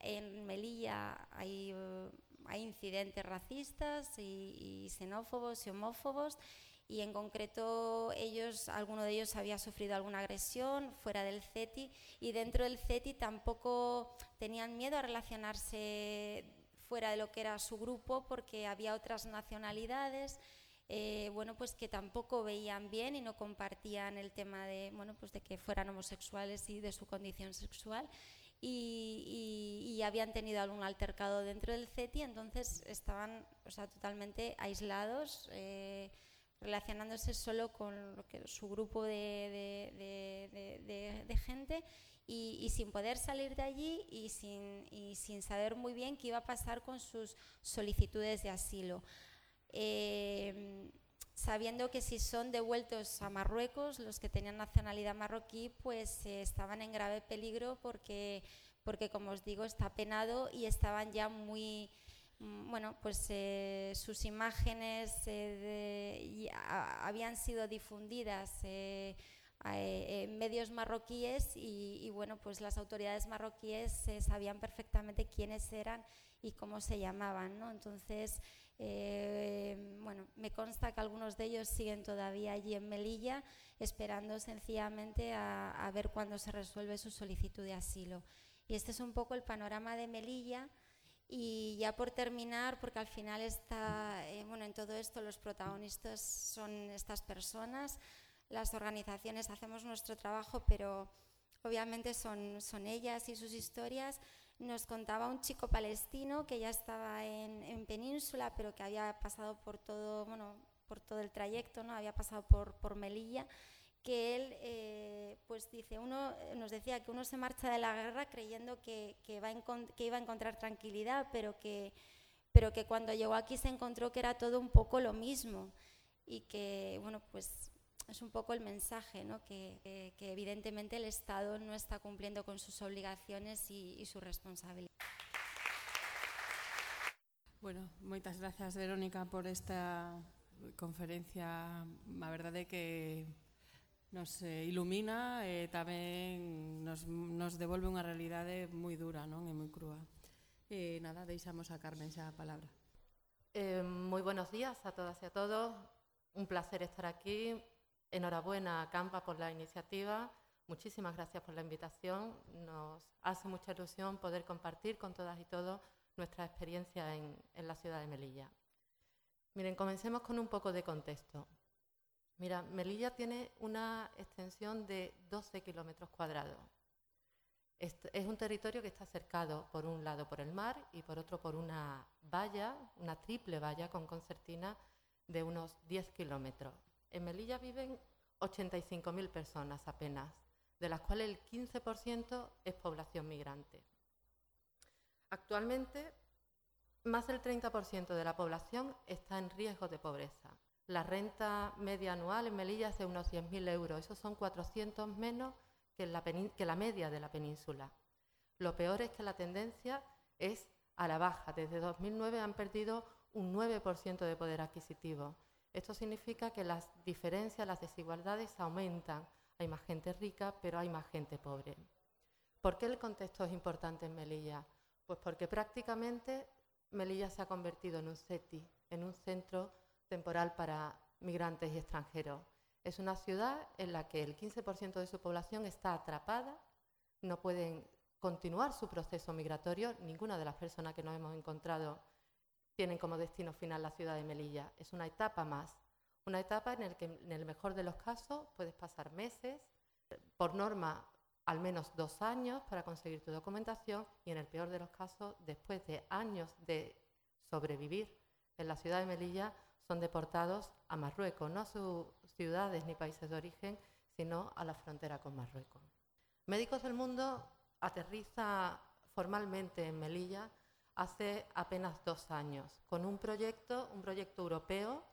En Melilla hay, uh, hay incidentes racistas y, y xenófobos y homófobos y en concreto ellos, alguno de ellos había sufrido alguna agresión fuera del CETI y dentro del CETI tampoco tenían miedo a relacionarse fuera de lo que era su grupo porque había otras nacionalidades. Eh, bueno, pues que tampoco veían bien y no compartían el tema de, bueno, pues de que fueran homosexuales y de su condición sexual. Y, habían tenido algún altercado dentro del CETI, entonces estaban o sea, totalmente aislados. Eh, relacionándose solo con lo que, su grupo de, de, gente y, sin poder salir de allí y sin, y sin, saber muy bien qué iba a pasar con sus solicitudes de asilo. Eh, sabiendo que si son devueltos a Marruecos, los que tenían nacionalidad marroquí, pues eh, estaban en grave peligro porque, porque, como os digo, está penado y estaban ya muy Mm, bueno, pues eh, sus imágenes eh, habían sido difundidas eh, en medios marroquíes y, bueno, pues las autoridades marroquíes sabían perfectamente quiénes eran y cómo se llamaban, ¿no? Entonces, bueno, me consta que algunos de ellos siguen todavía allí en Melilla esperando sencillamente a, a ver cuándo se resuelve su solicitud de asilo. Y este es un poco el panorama de Melilla. Y ya por terminar, porque al final está, eh, bueno, en todo esto los protagonistas son estas personas, las organizaciones hacemos nuestro trabajo, pero obviamente son, son ellas y sus historias. Nos contaba un chico palestino que ya estaba en, en Península, pero que había pasado por todo, bueno, por todo el trayecto, ¿no? había pasado por, por Melilla que él, eh, pues dice, uno nos decía que uno se marcha de la guerra creyendo que, que, va que iba a encontrar tranquilidad, pero que, pero que cuando llegó aquí se encontró que era todo un poco lo mismo y que, bueno, pues es un poco el mensaje, ¿no? que, que, que, evidentemente el Estado no está cumpliendo con sus obligaciones y, y su responsabilidad. Bueno, moitas grazas Verónica por esta conferencia, a verdade que nos eh, ilumina e tamén nos, nos devolve unha realidade moi dura non e moi crúa. E eh, nada, deixamos a Carmen xa a palabra. Eh, moi buenos días a todas e a todos. Un placer estar aquí. Enhorabuena a Campa por la iniciativa. Muchísimas gracias por la invitación. Nos hace mucha ilusión poder compartir con todas y todos nuestra experiencia en, en la ciudad de Melilla. Miren, comencemos con un poco de contexto. Mira, Melilla tiene una extensión de 12 kilómetros cuadrados. Es un territorio que está cercado por un lado por el mar y por otro por una valla, una triple valla con concertina de unos 10 kilómetros. En Melilla viven 85.000 personas apenas, de las cuales el 15% es población migrante. Actualmente, más del 30% de la población está en riesgo de pobreza. La renta media anual en Melilla es de unos 100.000 euros. Esos son 400 menos que la media de la península. Lo peor es que la tendencia es a la baja. Desde 2009 han perdido un 9% de poder adquisitivo. Esto significa que las diferencias, las desigualdades aumentan. Hay más gente rica, pero hay más gente pobre. ¿Por qué el contexto es importante en Melilla? Pues porque prácticamente Melilla se ha convertido en un CETI, en un centro temporal para migrantes y extranjeros. Es una ciudad en la que el 15% de su población está atrapada, no pueden continuar su proceso migratorio. Ninguna de las personas que nos hemos encontrado tienen como destino final la ciudad de Melilla. Es una etapa más, una etapa en la que en el mejor de los casos puedes pasar meses, por norma al menos dos años para conseguir tu documentación y en el peor de los casos, después de años de sobrevivir en la ciudad de Melilla, son deportados a Marruecos, no a sus ciudades ni países de origen, sino a la frontera con Marruecos. Médicos del Mundo aterriza formalmente en Melilla hace apenas dos años, con un proyecto, un proyecto europeo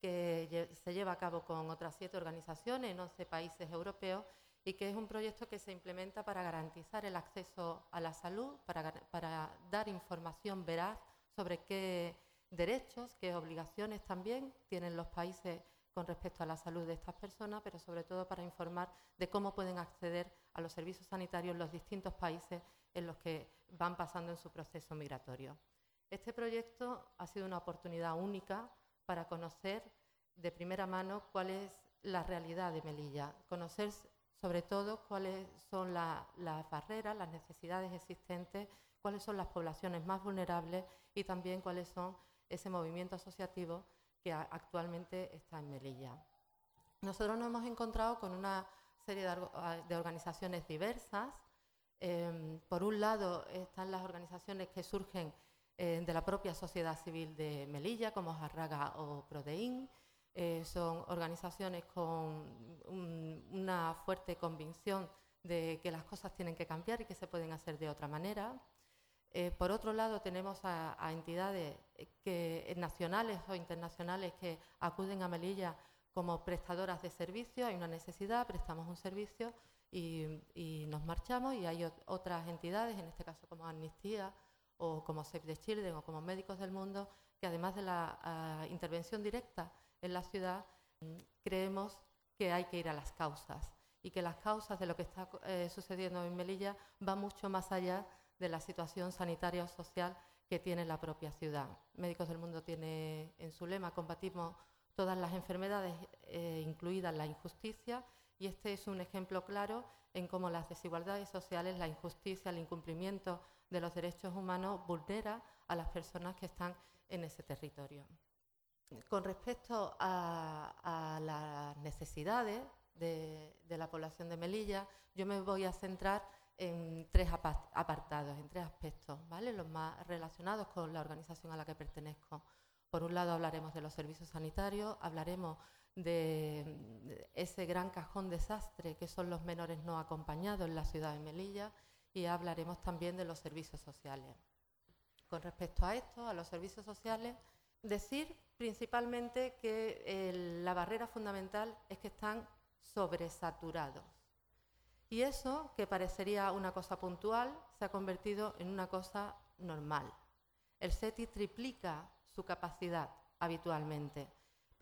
que se lleva a cabo con otras siete organizaciones en 11 países europeos y que es un proyecto que se implementa para garantizar el acceso a la salud, para, para dar información veraz sobre qué derechos, qué obligaciones también tienen los países con respecto a la salud de estas personas, pero sobre todo para informar de cómo pueden acceder a los servicios sanitarios en los distintos países en los que van pasando en su proceso migratorio. Este proyecto ha sido una oportunidad única para conocer de primera mano cuál es la realidad de Melilla, conocer sobre todo cuáles son las barreras, las necesidades existentes, cuáles son las poblaciones más vulnerables y también cuáles son ese movimiento asociativo que actualmente está en Melilla. Nosotros nos hemos encontrado con una serie de, organizaciones diversas. Em, por un lado están las organizaciones que surgen eh, de la propia sociedad civil de Melilla, como Jarraga o Prodeín. Eh, son organizaciones con una fuerte convicción de que las cosas tienen que cambiar y que se pueden hacer de otra manera. Eh, por otro lado, tenemos a, entidades que, nacionales o internacionales que acuden a Melilla como prestadoras de servicios. Hay una necesidad, prestamos un servicio y, nos marchamos. Y hay otras entidades, en este caso como Amnistía o como Save the Children o como Médicos del Mundo, que además de la intervención directa en la ciudad, creemos que hay que ir a las causas y que las causas de lo que está eh, sucediendo en Melilla van mucho más allá de la situación sanitaria o social que tiene la propia ciudad. Médicos del Mundo tiene en su lema, combatimos todas las enfermedades, eh, incluidas la injusticia, y este es un ejemplo claro en cómo las desigualdades sociales, la injusticia, el incumplimiento de los derechos humanos vulnera a las personas que están en ese territorio. Con respecto a, las necesidades de, de la población de Melilla, yo me voy a centrar en tres apartados, en tres aspectos, ¿vale? Los más relacionados con la organización a la que pertenezco. Por un lado hablaremos de los servicios sanitarios, hablaremos de ese gran cajón desastre que son los menores no acompañados en la ciudad de Melilla y hablaremos también de los servicios sociales. Con respecto a esto, a los servicios sociales, decir principalmente que la barrera fundamental es que están sobresaturados. Y eso, que parecería una cosa puntual, se ha convertido en una cosa normal. El SETI triplica su capacidad habitualmente,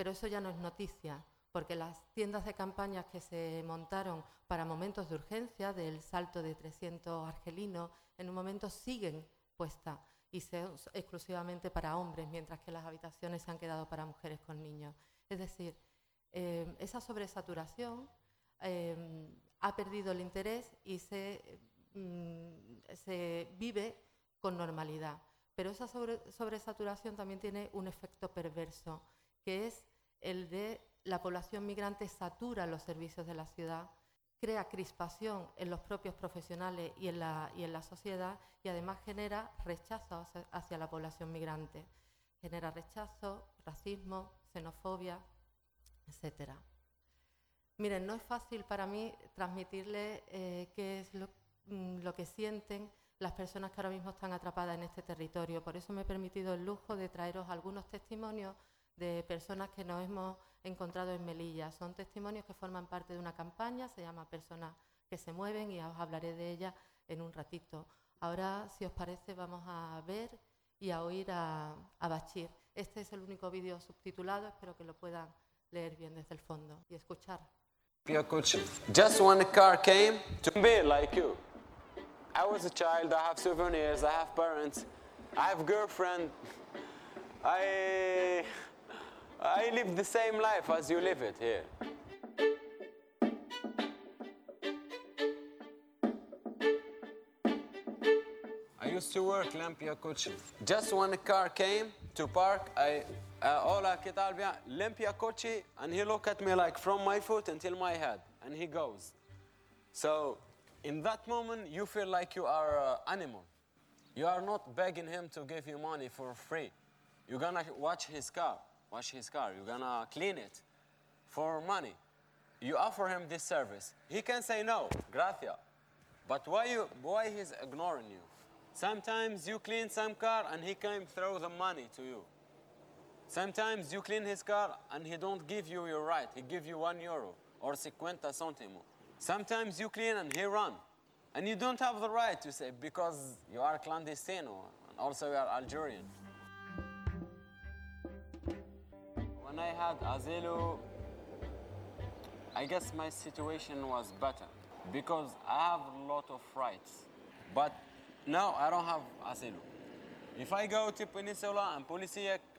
pero eso ya no es noticia, porque las tiendas de campañas que se montaron para momentos de urgencia, del salto de 300 argelinos, en un momento siguen puestas y son exclusivamente para hombres, mientras que las habitaciones se han quedado para mujeres con niños. Es decir, eh, esa sobresaturación eh, ha perdido el interés y mm, se, vive con normalidad. Pero esa sobresaturación también tiene un efecto perverso, que es el de la población migrante satura los servicios de la ciudad, crea crispación en los propios profesionales y en la, y en la sociedad y además genera rechazo hacia la población migrante. Genera rechazo, racismo, xenofobia, etcétera. Miren, no es fácil para mí transmitirle eh, qué es mm, lo, que sienten las personas que ahora mismo están atrapadas en este territorio. Por eso me he permitido el lujo de traeros algunos testimonios de personas que nos hemos encontrado en Melilla. Son testimonios que forman parte de una campaña, se llama Personas que se mueven y os hablaré de ella en un ratito. Ahora, si os parece, vamos a ver y a oír a, a Bachir. Este es el único vídeo subtitulado, espero que lo puedan leer bien desde el fondo y escuchar. Just when the car came to be like you. I was a child, I have souvenirs, I have parents, I have girlfriend. I I live the same life as you live it here. I used to work Lampia Coach. Just when the car came to park, I uh, Hola, ¿qué tal? Bien. Limpia coche, and he look at me like from my foot until my head, and he goes. So, in that moment, you feel like you are an animal. You are not begging him to give you money for free. You're gonna watch his car, wash his car. You're gonna clean it for money. You offer him this service. He can say no, gracias. But why, you, why he's ignoring you? Sometimes you clean some car and he can throw the money to you. Sometimes you clean his car and he don't give you your right. He give you one euro or 50 centimo. Sometimes you clean and he run. And you don't have the right to say because you are clandestino and also you are Algerian. I had asilo, I guess my situation was better because I have a lot of rights. But now I don't have asilo. If I go to Peninsula and police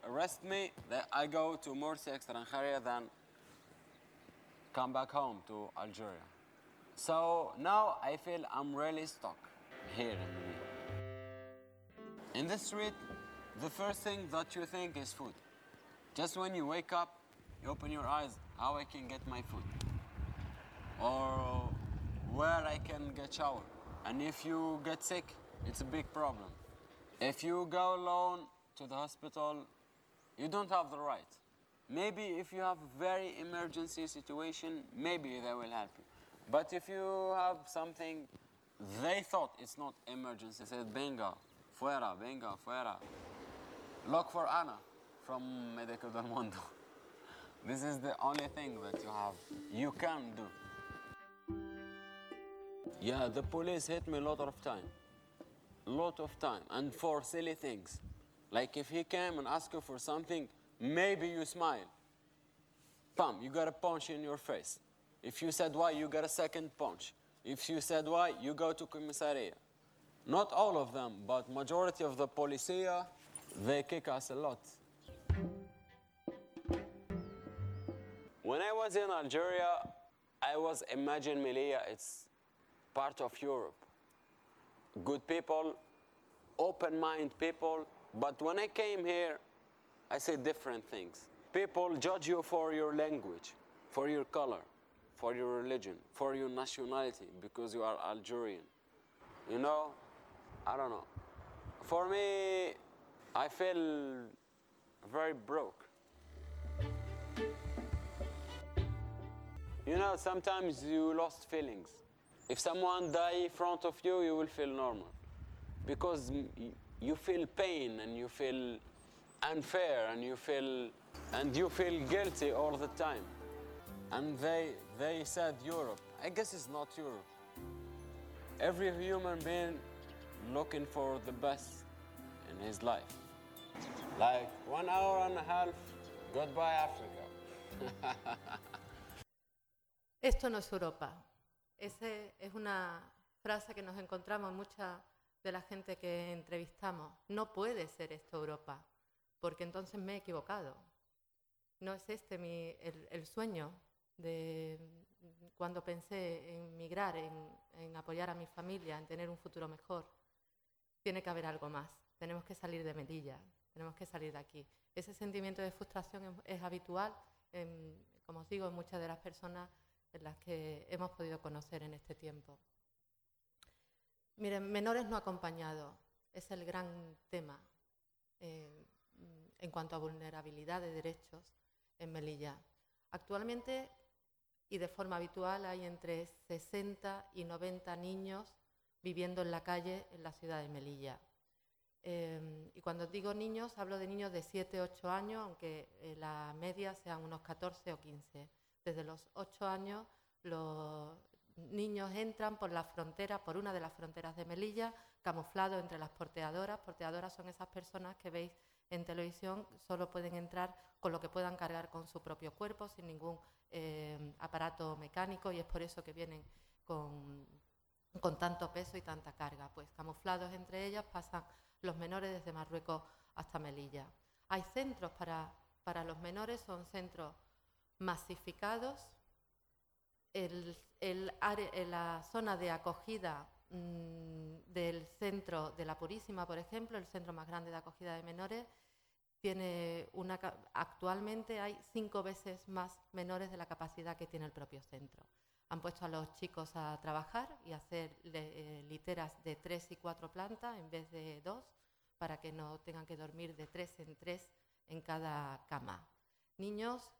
arrest me, then I go to Morsi Extranjeria, then come back home to Algeria. So now I feel I'm really stuck here. In the street, the first thing that you think is food. Just when you wake up, you open your eyes, how I can get my food. Or where I can get shower. And if you get sick, it's a big problem. If you go alone to the hospital, you don't have the right. Maybe if you have a very emergency situation, maybe they will help you. But if you have something, they thought it's not emergency. They said, venga, fuera, venga, fuera. Look for Anna from Medico del Mundo. [LAUGHS] This is the only thing that you have, you can do. Yeah, the police hit me a lot of time. Lot of time. And for silly things. Like if he came and asked you for something, maybe you smile. Pam, you got a punch in your face. If you said why, you got a second punch. If you said why, you go to commissariat. Not all of them, but majority of the policia, they kick us a lot. When I was in Algeria, I was imagine Melilla, it's part of Europe. Good people, open mind people, but when I came here, I say different things. People judge you for your language, for your color, for your religion, for your nationality, because you are Algerian. You know, I don't know. For me, I feel very broke. You know, sometimes you lost feelings. If someone die in front of you, you will feel normal. Because you feel pain and you feel unfair and you feel and you feel guilty all the time. And they they said Europe. I guess it's not Europe. Every human being looking for the best in his life. Like one hour and a half, goodbye Africa. [LAUGHS] Esto no es Europa. Esa es una frase que nos encontramos en mucha de la gente que entrevistamos. No puede ser esto Europa, porque entonces me he equivocado. No es este mi, el, el sueño de cuando pensé en migrar, en, en apoyar a mi familia, en tener un futuro mejor. Tiene que haber algo más. Tenemos que salir de Melilla, tenemos que salir de aquí. Ese sentimiento de frustración es, es habitual, en, como os digo, en muchas de las personas en las que hemos podido conocer en este tiempo. Miren, menores no acompañados es el gran tema eh, en cuanto a vulnerabilidad de derechos en Melilla. Actualmente y de forma habitual hay entre 60 y 90 niños viviendo en la calle en la ciudad de Melilla. Eh, y cuando digo niños, hablo de niños de 7, 8 años, aunque eh, la media sean unos 14 o 15. Desde los 8 años los niños entran por la frontera, por una de las fronteras de Melilla, camuflados entre las porteadoras. Porteadoras son esas personas que veis en televisión, solo pueden entrar con lo que puedan cargar con su propio cuerpo, sin ningún eh, aparato mecánico, y es por eso que vienen con, con tanto peso y tanta carga. Pues camuflados entre ellas pasan los menores desde Marruecos hasta Melilla. Hay centros para, para los menores, son centros masificados. En la zona de acogida mm, del centro de la Purísima, por ejemplo, el centro más grande de acogida de menores, tiene una, actualmente hay cinco veces más menores de la capacidad que tiene el propio centro. Han puesto a los chicos a trabajar y a hacer eh, literas de tres y cuatro plantas en vez de dos, para que no tengan que dormir de tres en tres en cada cama. Niños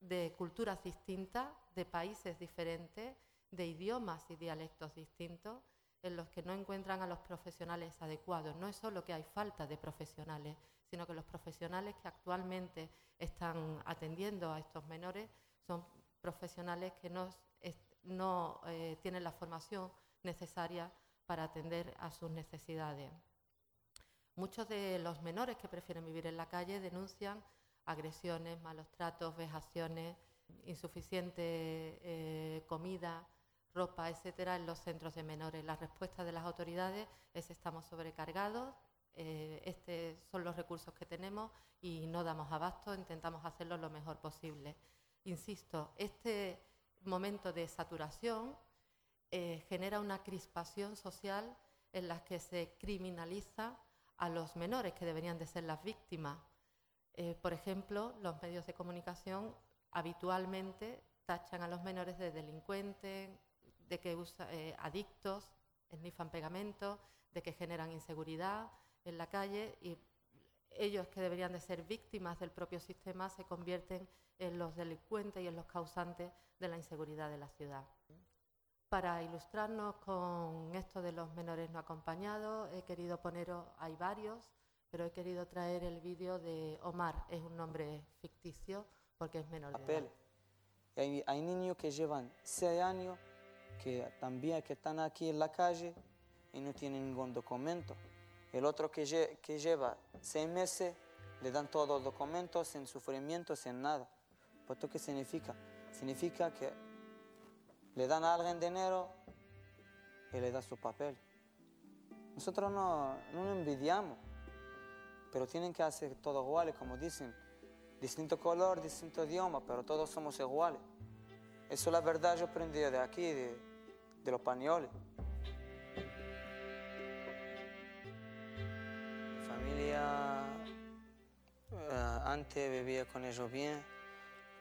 de culturas distintas, de países diferentes, de idiomas y dialectos distintos, en los que no encuentran a los profesionales adecuados. No es solo que hay falta de profesionales, sino que los profesionales que actualmente están atendiendo a estos menores son profesionales que no, eh, tienen la formación necesaria para atender a sus necesidades. Muchos de los menores que prefieren vivir en la calle denuncian agresiones, malos tratos, vejaciones, insuficiente eh, comida, ropa, etcétera, en los centros de menores. La respuesta de las autoridades es estamos sobrecargados, eh, estos son los recursos que tenemos y no damos abasto, intentamos hacerlo lo mejor posible. Insisto, este momento de saturación eh, genera una crispación social en la que se criminaliza a los menores que deberían de ser las víctimas. Eh, por ejemplo, los medios de comunicación habitualmente tachan a los menores de delincuentes, de que usan eh, adictos, esnifan pegamento, de que generan inseguridad en la calle y ellos que deberían de ser víctimas del propio sistema se convierten en los delincuentes y en los causantes de la inseguridad de la ciudad. Para ilustrarnos con esto de los menores no acompañados, he querido poneros, hay varios, pero he querido traer el vídeo de Omar, es un nombre ficticio porque es menor de edad. Hay, hay niños que llevan seis años, que también que están aquí en la calle y no tienen ningún documento. El otro que, lle- que lleva seis meses, le dan todos los documentos sin sufrimiento, sin nada. ¿Esto qué significa? Significa que le dan a alguien dinero y le da su papel. Nosotros no, no envidiamos, pero tienen que hacer todo igual, como dicen. Distinto color, distinto idioma, pero todos somos iguales. Eso es la verdad, yo aprendí de aquí, de, de los españoles. Mi familia eh, antes vivía con ellos bien,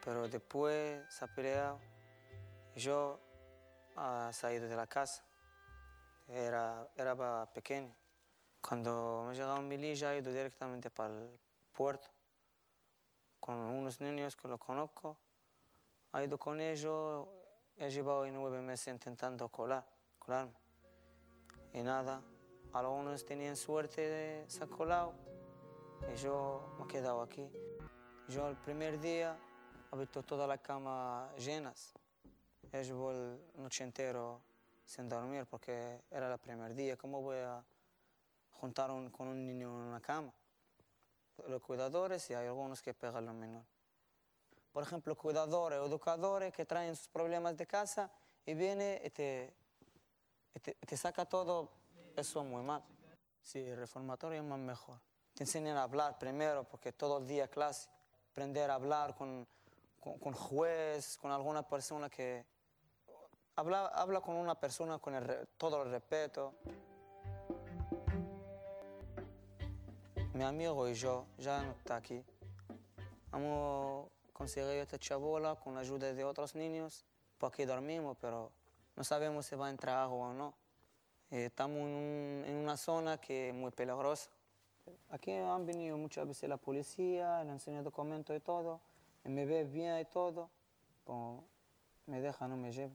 pero después se ha. Yo he salido de la casa. Era, era pequeño. Cuando me llegaba a Melilla, he ido directamente para el puerto con unos niños que lo conozco. He ido con ellos, he llevado nueve meses intentando colar, colarme. Y nada, algunos tenían suerte de se colado y yo me he aquí. Yo el primer día he visto todas las camas llenas. Llevado el noche entero sin dormir porque era el primer día. ¿Cómo voy a juntar un- con un niño en una cama? Los cuidadores y hay algunos que pegan a los menores. Por ejemplo, cuidadores o educadores que traen sus problemas de casa y viene y te, y te, te saca todo, eso es muy mal. Sí, el reformatorio es más mejor. Te enseñan a hablar primero, porque todo el día clase. Aprender a hablar con, con, con juez, con alguna persona que... Habla, habla con una persona con el todo el respeto. Mi amigo y yo ya está aquí. Hemos conseguido esta chabola con la ayuda de otros niños. Por aquí dormimos, pero no sabemos si va a entrar agua o no. Eh, estamos en, un- en una zona que es muy peligrosa. Aquí han venido muchas veces la policía, le enseño documentos y todo, y me ve bien y todo, pues me deja, no me lleva.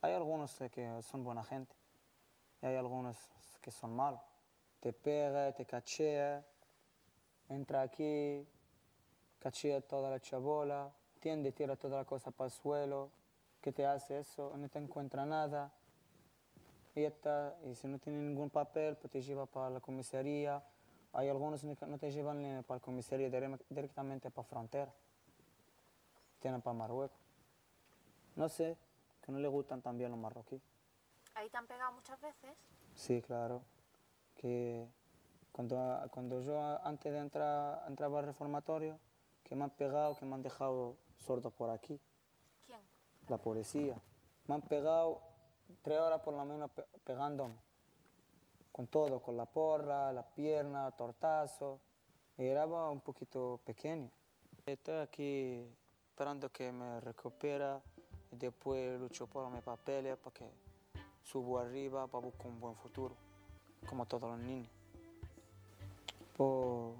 Hay algunos que son buena gente y hay algunos que son malos. Te pega, te cachea, entra aquí, cachea toda la chabola, tiende, tira toda la cosa para el suelo, ¿qué te hace eso? No te encuentra nada. Y, está. y si no tiene ningún papel, pues te lleva para la comisaría. Hay algunos que no te llevan ni para la comisaría, dire- directamente para frontera. Tienen para Marruecos. No sé, que no le gustan también los marroquíes. ¿Ahí te han pegado muchas veces? Sí, claro. Que cuando, cuando yo antes de entrar entraba al reformatorio, que me han pegado, que me han dejado sordo por aquí, ¿Quién? la policía. Me han pegado tres horas por lo menos pe- pegándome. Con todo, con la porra, la pierna, tortazo. Y era un poquito pequeño. Estoy aquí esperando que me recupera y después lucho por mis papeles para que subo arriba para buscar un buen futuro, como todos los niños. Pues,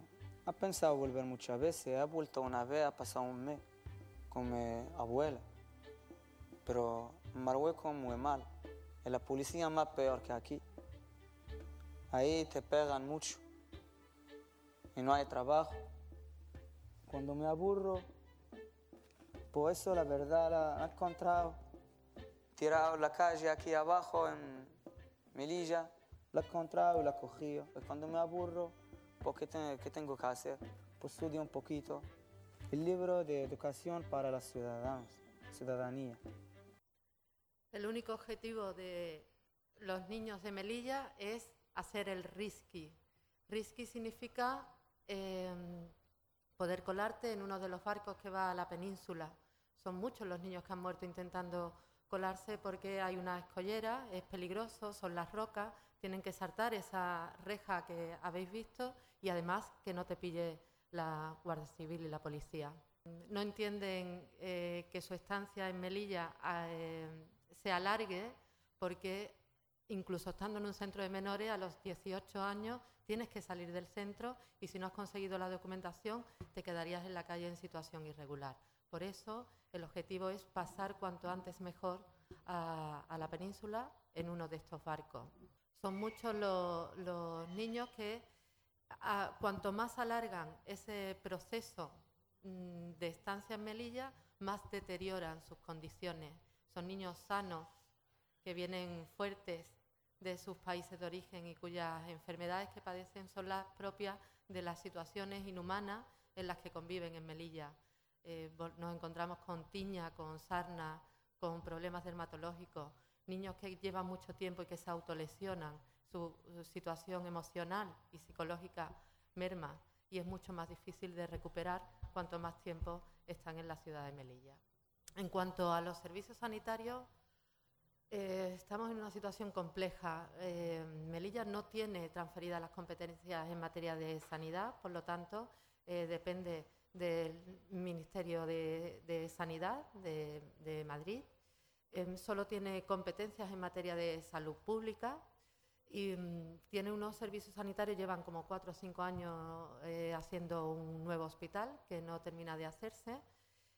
he pensado volver muchas veces, he vuelto una vez, ha pasado un mes con mi abuela, pero Marruecos es muy mal, la policía es más peor que aquí. Ahí te pegan mucho y no hay trabajo. Cuando me aburro, pues eso la verdad la he encontrado tirado en la calle aquí abajo en Melilla, la he encontrado y la he cogido. Y cuando me aburro, pues ¿qué, te- qué tengo que hacer? Pues estudio un poquito. El libro de educación para los ciudadanos, ciudadanía. El único objetivo de los niños de Melilla es hacer el risky. Risky significa em, poder colarte en uno de los barcos que va a la península. Son muchos los niños que han muerto intentando colarse porque hay una escollera, es peligroso, son las rocas, tienen que saltar esa reja que habéis visto y además que no te pille la Guardia Civil y la policía. No entienden eh, que su estancia en Melilla eh, se alargue porque incluso estando en un centro de menores a los 18 años tienes que salir del centro y si no has conseguido la documentación te quedarías en la calle en situación irregular. Por eso el objetivo es pasar cuanto antes mejor a, a la península en uno de estos barcos. Son muchos lo- los niños que a- cuanto más alargan ese proceso mm, de estancia en Melilla, más deterioran sus condiciones. Son niños sanos que vienen fuertes de sus países de origen y cuyas enfermedades que padecen son las propias de las situaciones inhumanas en las que conviven en Melilla. Eh, nos encontramos con tiña, con sarna, con problemas dermatológicos, niños que llevan mucho tiempo y que se autolesionan, su, situación emocional y psicológica merma y es mucho más difícil de recuperar cuanto más tiempo están en la ciudad de Melilla. En cuanto a los servicios sanitarios, eh, estamos en una situación compleja. Eh, Melilla no tiene transferidas las competencias en materia de sanidad, por lo tanto, eh, depende del Ministerio de, de Sanidad de, de Madrid. Em, solo tiene competencias en materia de salud pública y mm, tiene unos servicios sanitarios, llevan como cuatro o cinco años eh, haciendo un nuevo hospital que no termina de hacerse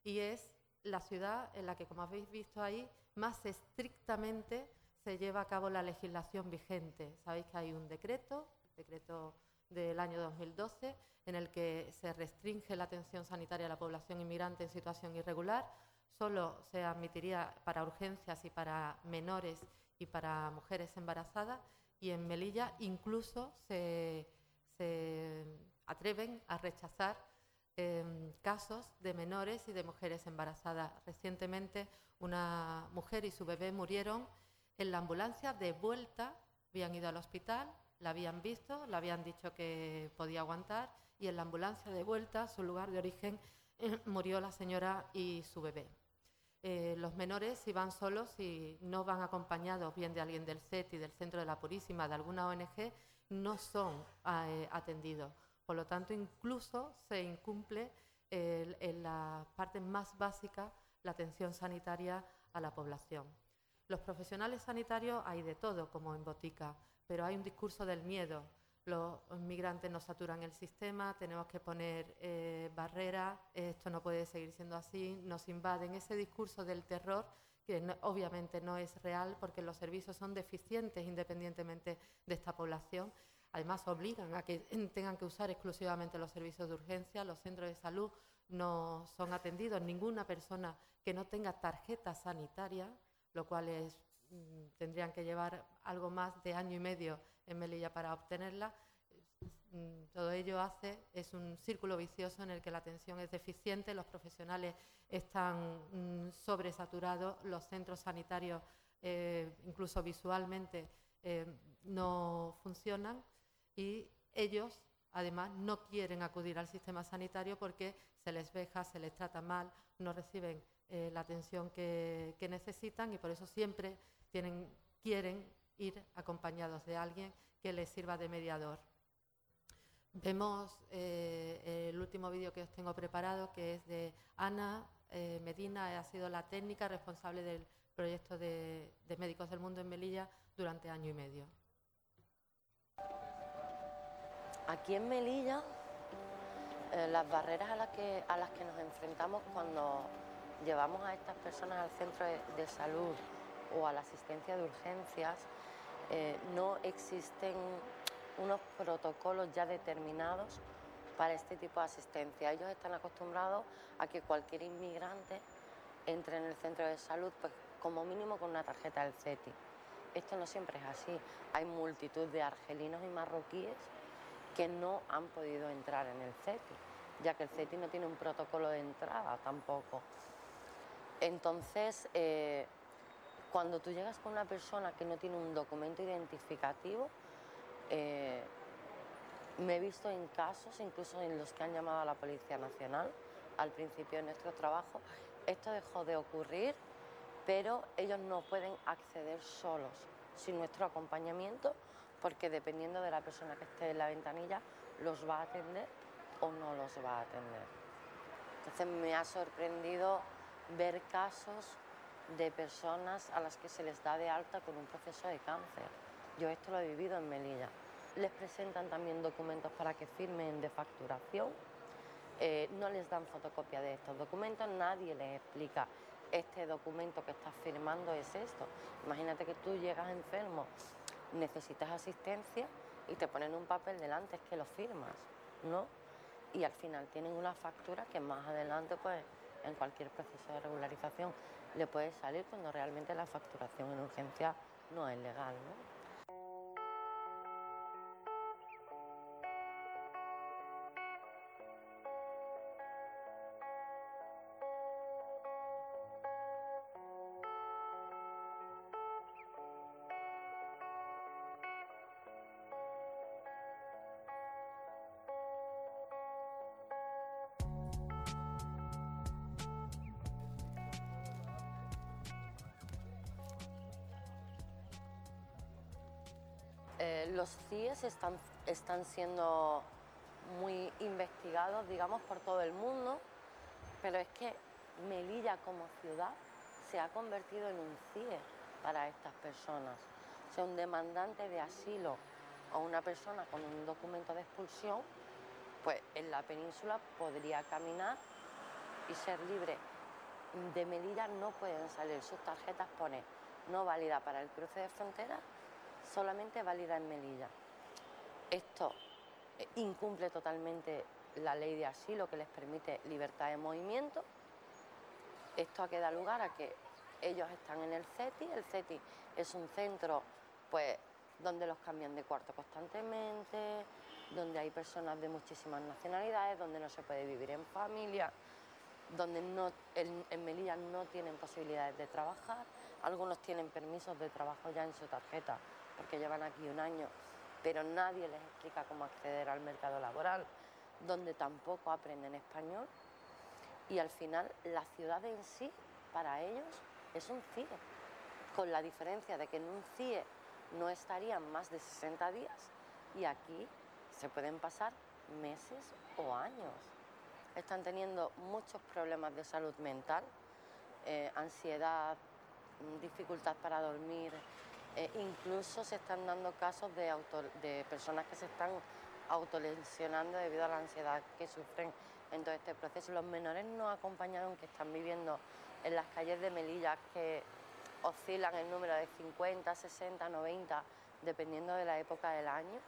y es la ciudad en la que, como habéis visto ahí, más estrictamente se lleva a cabo la legislación vigente. Sabéis que hay un decreto, el decreto del año 2012, en el que se restringe la atención sanitaria a la población inmigrante en situación irregular. Solo se admitiría para urgencias y para menores y para mujeres embarazadas. Y en Melilla incluso se, atreven a rechazar em, casos de menores y de mujeres embarazadas. Recientemente una mujer y su bebé murieron en la ambulancia de vuelta, habían ido al hospital, la habían visto, le habían dicho que podía aguantar y en la ambulancia de vuelta, su lugar de origen, eh, murió la señora y su bebé. Eh, los menores, si van solos y no van acompañados bien de alguien del CET y del Centro de la Purísima, de alguna ONG, no son eh, atendidos. Por lo tanto, incluso se incumple en la parte más básica la atención sanitaria a la población. Los profesionales sanitarios hay de todo, como en botica, pero hay un discurso del miedo. Los inmigrantes nos saturan el sistema, tenemos que poner eh, barreras, esto no puede seguir siendo así, nos invaden. Ese discurso del terror, que obviamente no es real porque los servicios son deficientes independientemente de esta población. Además, obligan a que tengan que usar exclusivamente los servicios de urgencia, los centros de salud no son atendidos. Ninguna persona que no tenga tarjeta sanitaria, lo cual es, mm, tendrían que llevar algo más de año y medio en Melilla para obtenerla. Mm, Todo ello hace, es un círculo vicioso en el que la atención es deficiente, los profesionales están mm, sobresaturados, los centros sanitarios, eh, incluso visualmente, eh, no funcionan y ellos, además, no quieren acudir al sistema sanitario porque se les veja, se les trata mal, no reciben eh, la atención que, que necesitan y por eso siempre tienen, quieren ir acompañados de alguien que les sirva de mediador. Vemos eh, el último vídeo que os tengo preparado, que es de Ana eh, Medina, ha sido la técnica responsable del proyecto de, Médicos del Mundo en Melilla durante año y medio. Aquí en Melilla, eh, las barreras a las, que, nos enfrentamos cuando llevamos a estas personas al centro de salud o a la asistencia de urgencias, eh, no existen unos protocolos ya determinados para este tipo de asistencia. Ellos están acostumbrados a que cualquier inmigrante entre en el centro de salud pues, como mínimo con una tarjeta del CETI. Esto no siempre es así. Hay multitud de argelinos y marroquíes que no han podido entrar en el CETI, ya que el CETI no tiene un protocolo de entrada tampoco. Entonces, eh, cuando tú llegas con una persona que no tiene un documento identificativo, eh, me he visto en casos, incluso en los que han llamado a la Policía Nacional al principio de nuestro trabajo, esto dejó de ocurrir, pero ellos no pueden acceder solos, sin nuestro acompañamiento, porque dependiendo de la persona que esté en la ventanilla, los va a atender o no los va a atender. Entonces me ha sorprendido ver casos de personas a las que se les da de alta con un proceso de cáncer. Yo esto lo he vivido en Melilla. Les presentan también documentos para que firmen de facturación. Eh, no les dan fotocopia de estos documentos, nadie les explica este documento que estás firmando es esto. Imagínate que tú llegas enfermo, necesitas asistencia y te ponen un papel delante, es que lo firmas, ¿no? Y al final tienen una factura que más adelante, pues, en cualquier proceso de regularización le puede salir cuando realmente la facturación en urgencia no es legal. Eh, los CIES están, están siendo muy investigados, digamos, por todo el mundo, pero es que Melilla como ciudad se ha convertido en un CIE para estas personas. O sea, un demandante de asilo o una persona con un documento de expulsión, pues en la península podría caminar y ser libre. De Melilla no pueden salir, sus tarjetas pone no válida para el cruce de frontera solamente válida en Melilla. Esto eh, incumple totalmente la ley de asilo que les permite libertad de movimiento. Esto ha quedado lugar a que ellos están en el CETI. El CETI es un centro pues, donde los cambian de cuarto constantemente, donde hay personas de muchísimas nacionalidades, donde no se puede vivir en familia, donde en Melilla no tienen posibilidades de trabajar. Algunos tienen permisos de trabajo ya en su tarjeta porque llevan aquí un año, pero nadie les explica cómo acceder al mercado laboral, donde tampoco aprenden español. Y al final la ciudad en sí, para ellos, es un CIE, con la diferencia de que en un CIE no estarían más de 60 días y aquí se pueden pasar meses o años. Están teniendo muchos problemas de salud mental, eh, ansiedad, dificultad para dormir, eh, incluso se están dando casos de, personas que se están autolesionando debido a la ansiedad que sufren en todo este proceso. Los menores no acompañados que están viviendo en las calles de Melilla, que oscilan el número de 50, 60, 90, dependiendo de la época del año,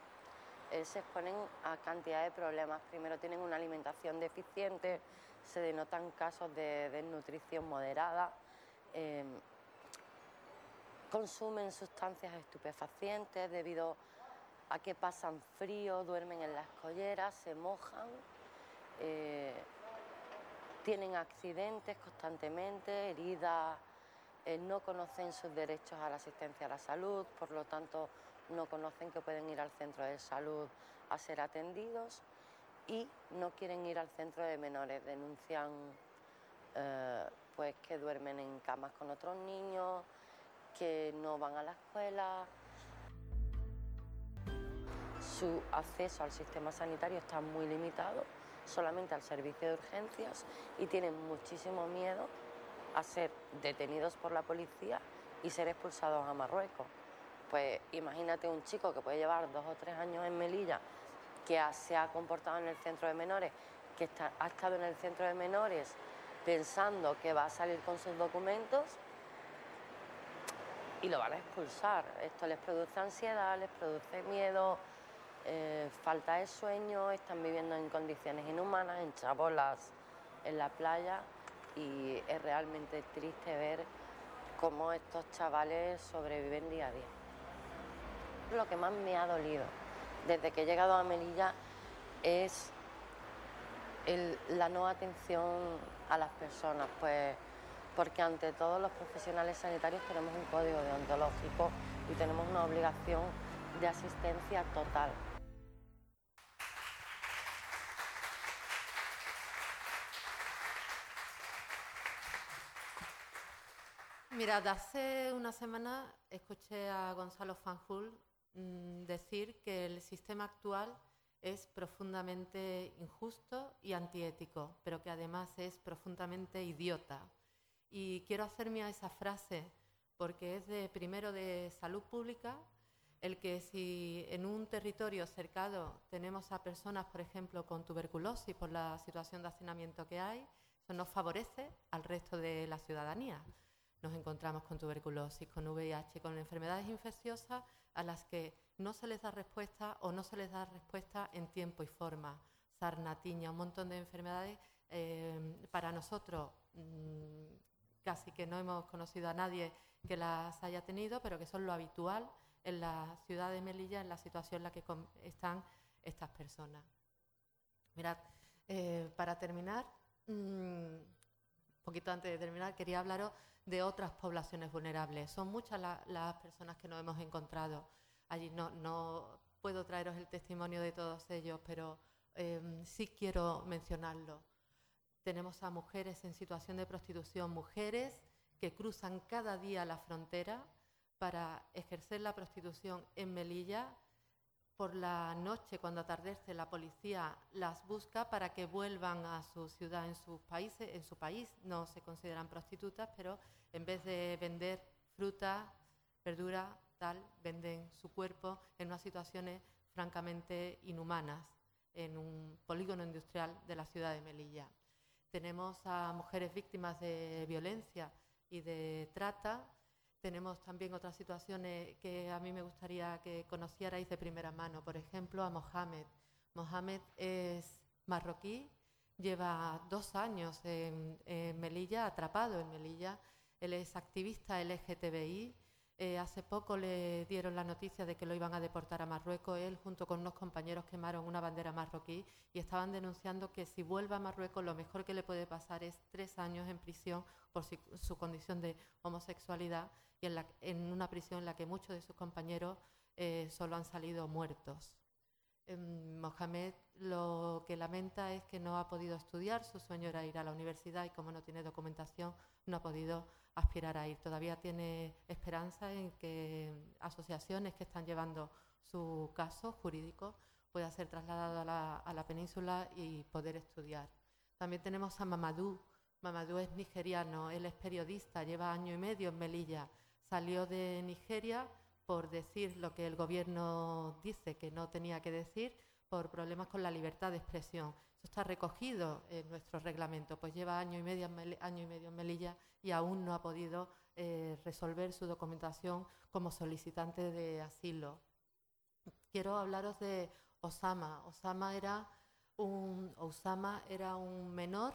eh, se exponen a cantidad de problemas. Primero tienen una alimentación deficiente, se denotan casos de desnutrición moderada. Eh, consumen sustancias estupefacientes debido a que pasan frío, duermen en las colleras, se mojan, eh, tienen accidentes constantemente, heridas, eh, no conocen sus derechos a la asistencia a la salud, por lo tanto no conocen que pueden ir al centro de salud a ser atendidos y no quieren ir al centro de menores, denuncian eh, pues que duermen en camas con otros niños, que no van a la escuela. Su acceso al sistema sanitario está muy limitado, solamente al servicio de urgencias, y tienen muchísimo miedo a ser detenidos por la policía y ser expulsados a Marruecos. Pues imagínate un chico que puede llevar dos o tres años en Melilla, que se ha comportado en el centro de menores, que ha estado en el centro de menores pensando que va a salir con sus documentos y lo van a expulsar. Esto les produce ansiedad, les produce miedo, eh, falta de sueño, están viviendo en condiciones inhumanas, en chabolas en la playa y es realmente triste ver cómo estos chavales sobreviven día a día. Lo que más me ha dolido desde que he llegado a Melilla es la no atención a las personas, pues porque ante todos los profesionales sanitarios tenemos un código deontológico y tenemos una obligación de asistencia total. Mirad, hace una semana escuché a Gonzalo Fanjul mm, decir que el sistema actual es profundamente injusto y antiético, pero que además es profundamente idiota. Y quiero hacerme a esa frase porque es de primero de salud pública el que si en un territorio cercado tenemos a personas, por ejemplo, con tuberculosis por la situación de hacinamiento que hay, eso nos favorece al resto de la ciudadanía. Nos encontramos con tuberculosis, con VIH, con enfermedades infecciosas a las que no se les da respuesta o no se les da respuesta en tiempo y forma. Sarna, tiña, un montón de enfermedades eh, para nosotros mm, casi que no hemos conocido a nadie que las haya tenido, pero que son lo habitual en la ciudad de Melilla, en la situación en la que están estas personas. Mirad, eh, para terminar, un mm, poquito antes de terminar, quería hablaros de otras poblaciones vulnerables. Son muchas las personas que nos hemos encontrado allí. No, puedo traeros el testimonio de todos ellos, pero em, sí quiero mencionarlo. Tenemos a mujeres en situación de prostitución, mujeres que cruzan cada día la frontera para ejercer la prostitución en Melilla. Por la noche, cuando atardece, la policía las busca para que vuelvan a su ciudad en sus países. En su país no se consideran prostitutas, pero en vez de vender fruta, verdura, tal, venden su cuerpo en unas situaciones francamente inhumanas en un polígono industrial de la ciudad de Melilla. Tenemos a mujeres víctimas de violencia y de trata tenemos también otras situaciones que a mí me gustaría que conocierais de primera mano. Por ejemplo, a Mohamed. Mohamed es marroquí, lleva dos años en, Melilla, atrapado en Melilla. Él es activista LGTBI. Eh, hace poco le dieron la noticia de que lo iban a deportar a Marruecos. Él, junto con unos compañeros, quemaron una bandera marroquí y estaban denunciando que si vuelve a Marruecos, lo mejor que le puede pasar es tres años en prisión por su condición de homosexualidad y en, una prisión en la que muchos de sus compañeros eh, solo han salido muertos. Em, Mohamed lo que lamenta es que no ha podido estudiar, su sueño era ir a la universidad y como no tiene documentación no ha podido aspirar a ir. Todavía tiene esperanza en que asociaciones que están llevando su caso jurídico pueda ser trasladado a la, a la península y poder estudiar. También tenemos a Mamadou. Mamadou es nigeriano, él es periodista, lleva año y medio en Melilla salió de Nigeria por decir lo que el gobierno dice que no tenía que decir por problemas con la libertad de expresión. Eso está recogido en nuestro reglamento, pues lleva año y medio, en Melilla y aún no ha podido eh, resolver su documentación como solicitante de asilo. Quiero hablaros de Osama. Osama era un, Osama era un menor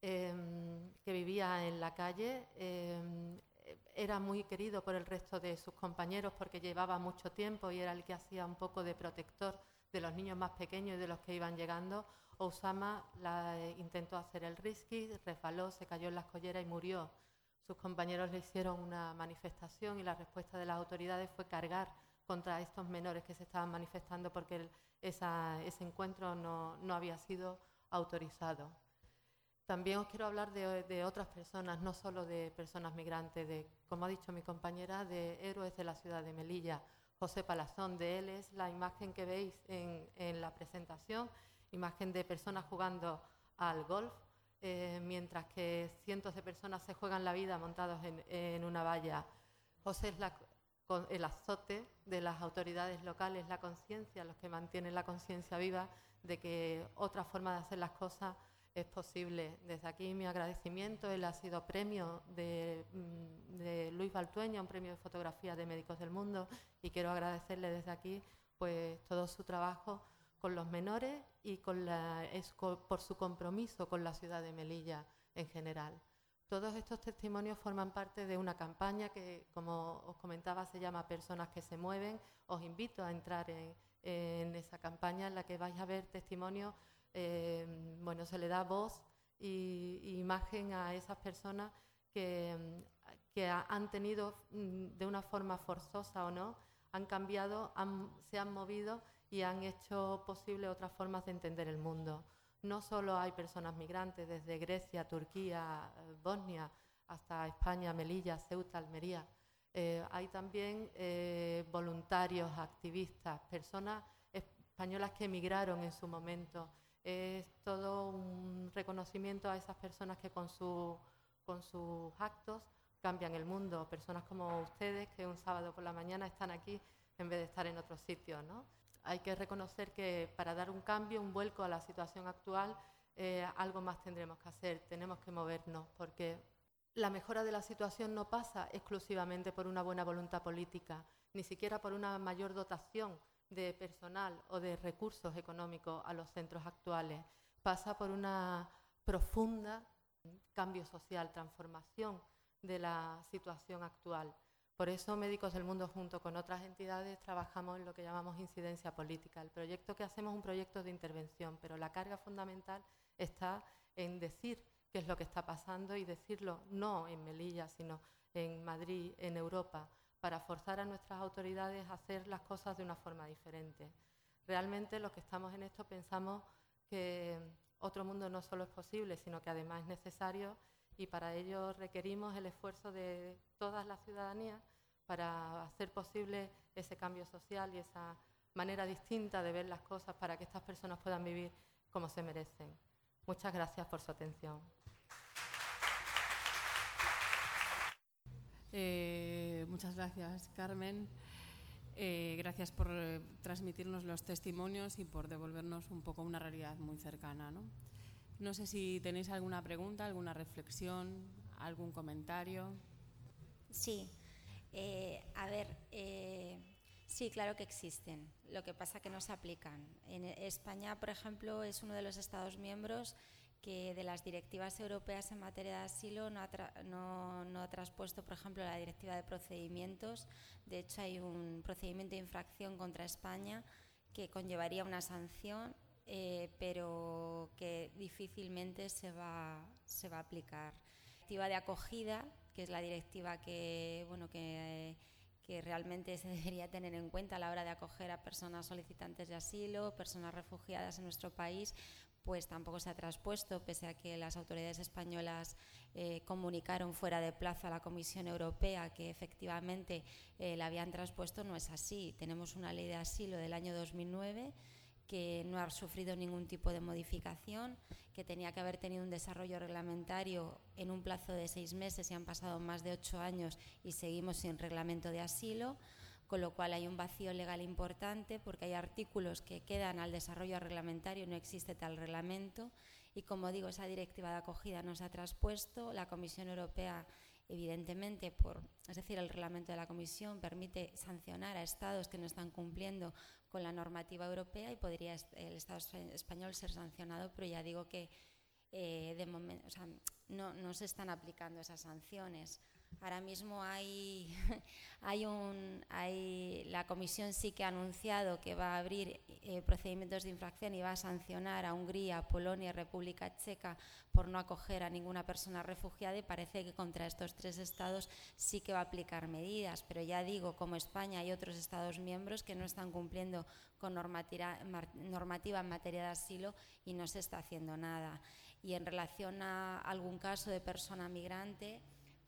em, que vivía en la calle. Em, era muy querido por el resto de sus compañeros porque llevaba mucho tiempo y era el que hacía un poco de protector de los niños más pequeños y de los que iban llegando. Osama eh, intentó hacer el risky, resbaló, se cayó en la escollera y murió. Sus compañeros le hicieron una manifestación y la respuesta de las autoridades fue cargar contra estos menores que se estaban manifestando porque ese encuentro no había sido autorizado. También os quiero hablar de, otras personas, no solo de personas migrantes, de, como ha dicho mi compañera, de héroes de la ciudad de Melilla. José Palazón, de él es la imagen que veis en, la presentación, imagen de personas jugando al golf, eh, mientras que cientos de personas se juegan la vida montados en, una valla. José es el azote de las autoridades locales, la conciencia, los que mantienen la conciencia viva de que otra forma de hacer las cosas es posible. Desde aquí mi agradecimiento. Él ha sido premio de, mm, de, Luis Baltueña, un premio de fotografía de Médicos del Mundo, y quiero agradecerle desde aquí pues, todo su trabajo con los menores y con la, por su compromiso con la ciudad de Melilla en general. Todos estos testimonios forman parte de una campaña que, como os comentaba, se llama Personas que se mueven. Os invito a entrar en, esa campaña en la que vais a ver testimonios, eh, bueno, se le da voz y, imagen a esas personas que, que han tenido mm, de una forma forzosa o no, han cambiado, se han movido y han hecho posible otras formas de entender el mundo no solo hay personas migrantes desde Grecia, Turquía, Bosnia, hasta España, Melilla, Ceuta, Almería. Eh, hay también eh, voluntarios, activistas, personas españolas que emigraron en su momento. Es todo un reconocimiento a esas personas que con, con sus actos cambian el mundo. Personas como ustedes que un sábado por la mañana están aquí en vez de estar en otro sitio. ¿no? hay que reconocer que para dar un cambio, un vuelco a la situación actual, eh, algo más tendremos que hacer, tenemos que movernos, porque la mejora de la situación no pasa exclusivamente por una buena voluntad política, ni siquiera por una mayor dotación de personal o de recursos económicos a los centros actuales, pasa por una profunda cambio social, transformación de la situación actual. Por eso Médicos del Mundo junto con otras entidades trabajamos en lo que llamamos incidencia política. El proyecto que hacemos es un proyecto de intervención, pero la carga fundamental está en decir qué es lo que está pasando y decirlo no en Melilla, sino en Madrid, en Europa, para forzar a nuestras autoridades a hacer las cosas de una forma diferente. Realmente los que estamos en esto pensamos que otro mundo no solo es posible, sino que además es necesario y para ello requerimos el esfuerzo de todas las ciudadanías para hacer posible ese cambio social y esa manera distinta de ver las cosas para que estas personas puedan vivir como se merecen. Muchas gracias por su atención. Eh, muchas gracias, Carmen. Eh, gracias por eh, transmitirnos los testimonios y por devolvernos un poco una realidad muy cercana. ¿no? No sé si tenéis alguna pregunta, alguna reflexión, algún comentario. Sí, eh, a ver, sí, claro que existen. Lo que pasa que no se aplican. En España, por ejemplo, es uno de los Estados miembros que de las directivas europeas en materia de asilo no ha, no, ha, traspuesto, por ejemplo, la directiva de procedimientos. De hecho, hay un procedimiento de infracción contra España que conllevaría una sanción eh, pero que difícilmente se va, se va a aplicar. La directiva de acogida, que es la directiva que, bueno, que, que realmente se [LAUGHS] debería tener en cuenta a la hora de acoger a personas solicitantes de asilo, personas refugiadas en nuestro país, pues tampoco se ha traspuesto, pese a que las autoridades españolas eh, comunicaron fuera de plazo a la Comisión Europea que efectivamente eh, la habían traspuesto, no es así. Tenemos una ley de asilo del año 2009 que no ha sufrido ningún tipo de modificación, que tenía que haber tenido un desarrollo reglamentario en un plazo de seis meses y han pasado más de ocho años y seguimos sin reglamento de asilo, con lo cual hay un vacío legal importante porque hay artículos que quedan al desarrollo reglamentario no existe tal reglamento. Y como digo, esa directiva de acogida no se ha traspuesto. La Comisión Europea evidentemente, por, es decir, el reglamento de la Comisión permite sancionar a estados que no están cumpliendo con la normativa europea y podría el Estado español ser sancionado, pero ya digo que eh, de momento, no se están aplicando esas sanciones. Ahora mismo [LAUGHS] hay, un, hay, la Comisión sí que ha anunciado que va a abrir eh, procedimientos de infracción y va a sancionar a Hungría, Polonia y República Checa por no acoger a ninguna persona refugiada y parece que contra estos tres estados sí que va a aplicar medidas. Pero ya digo, como España hay otros estados miembros que no están cumpliendo con normativa, normativa en materia de asilo y no se está haciendo nada. Y en relación a algún caso de persona migrante,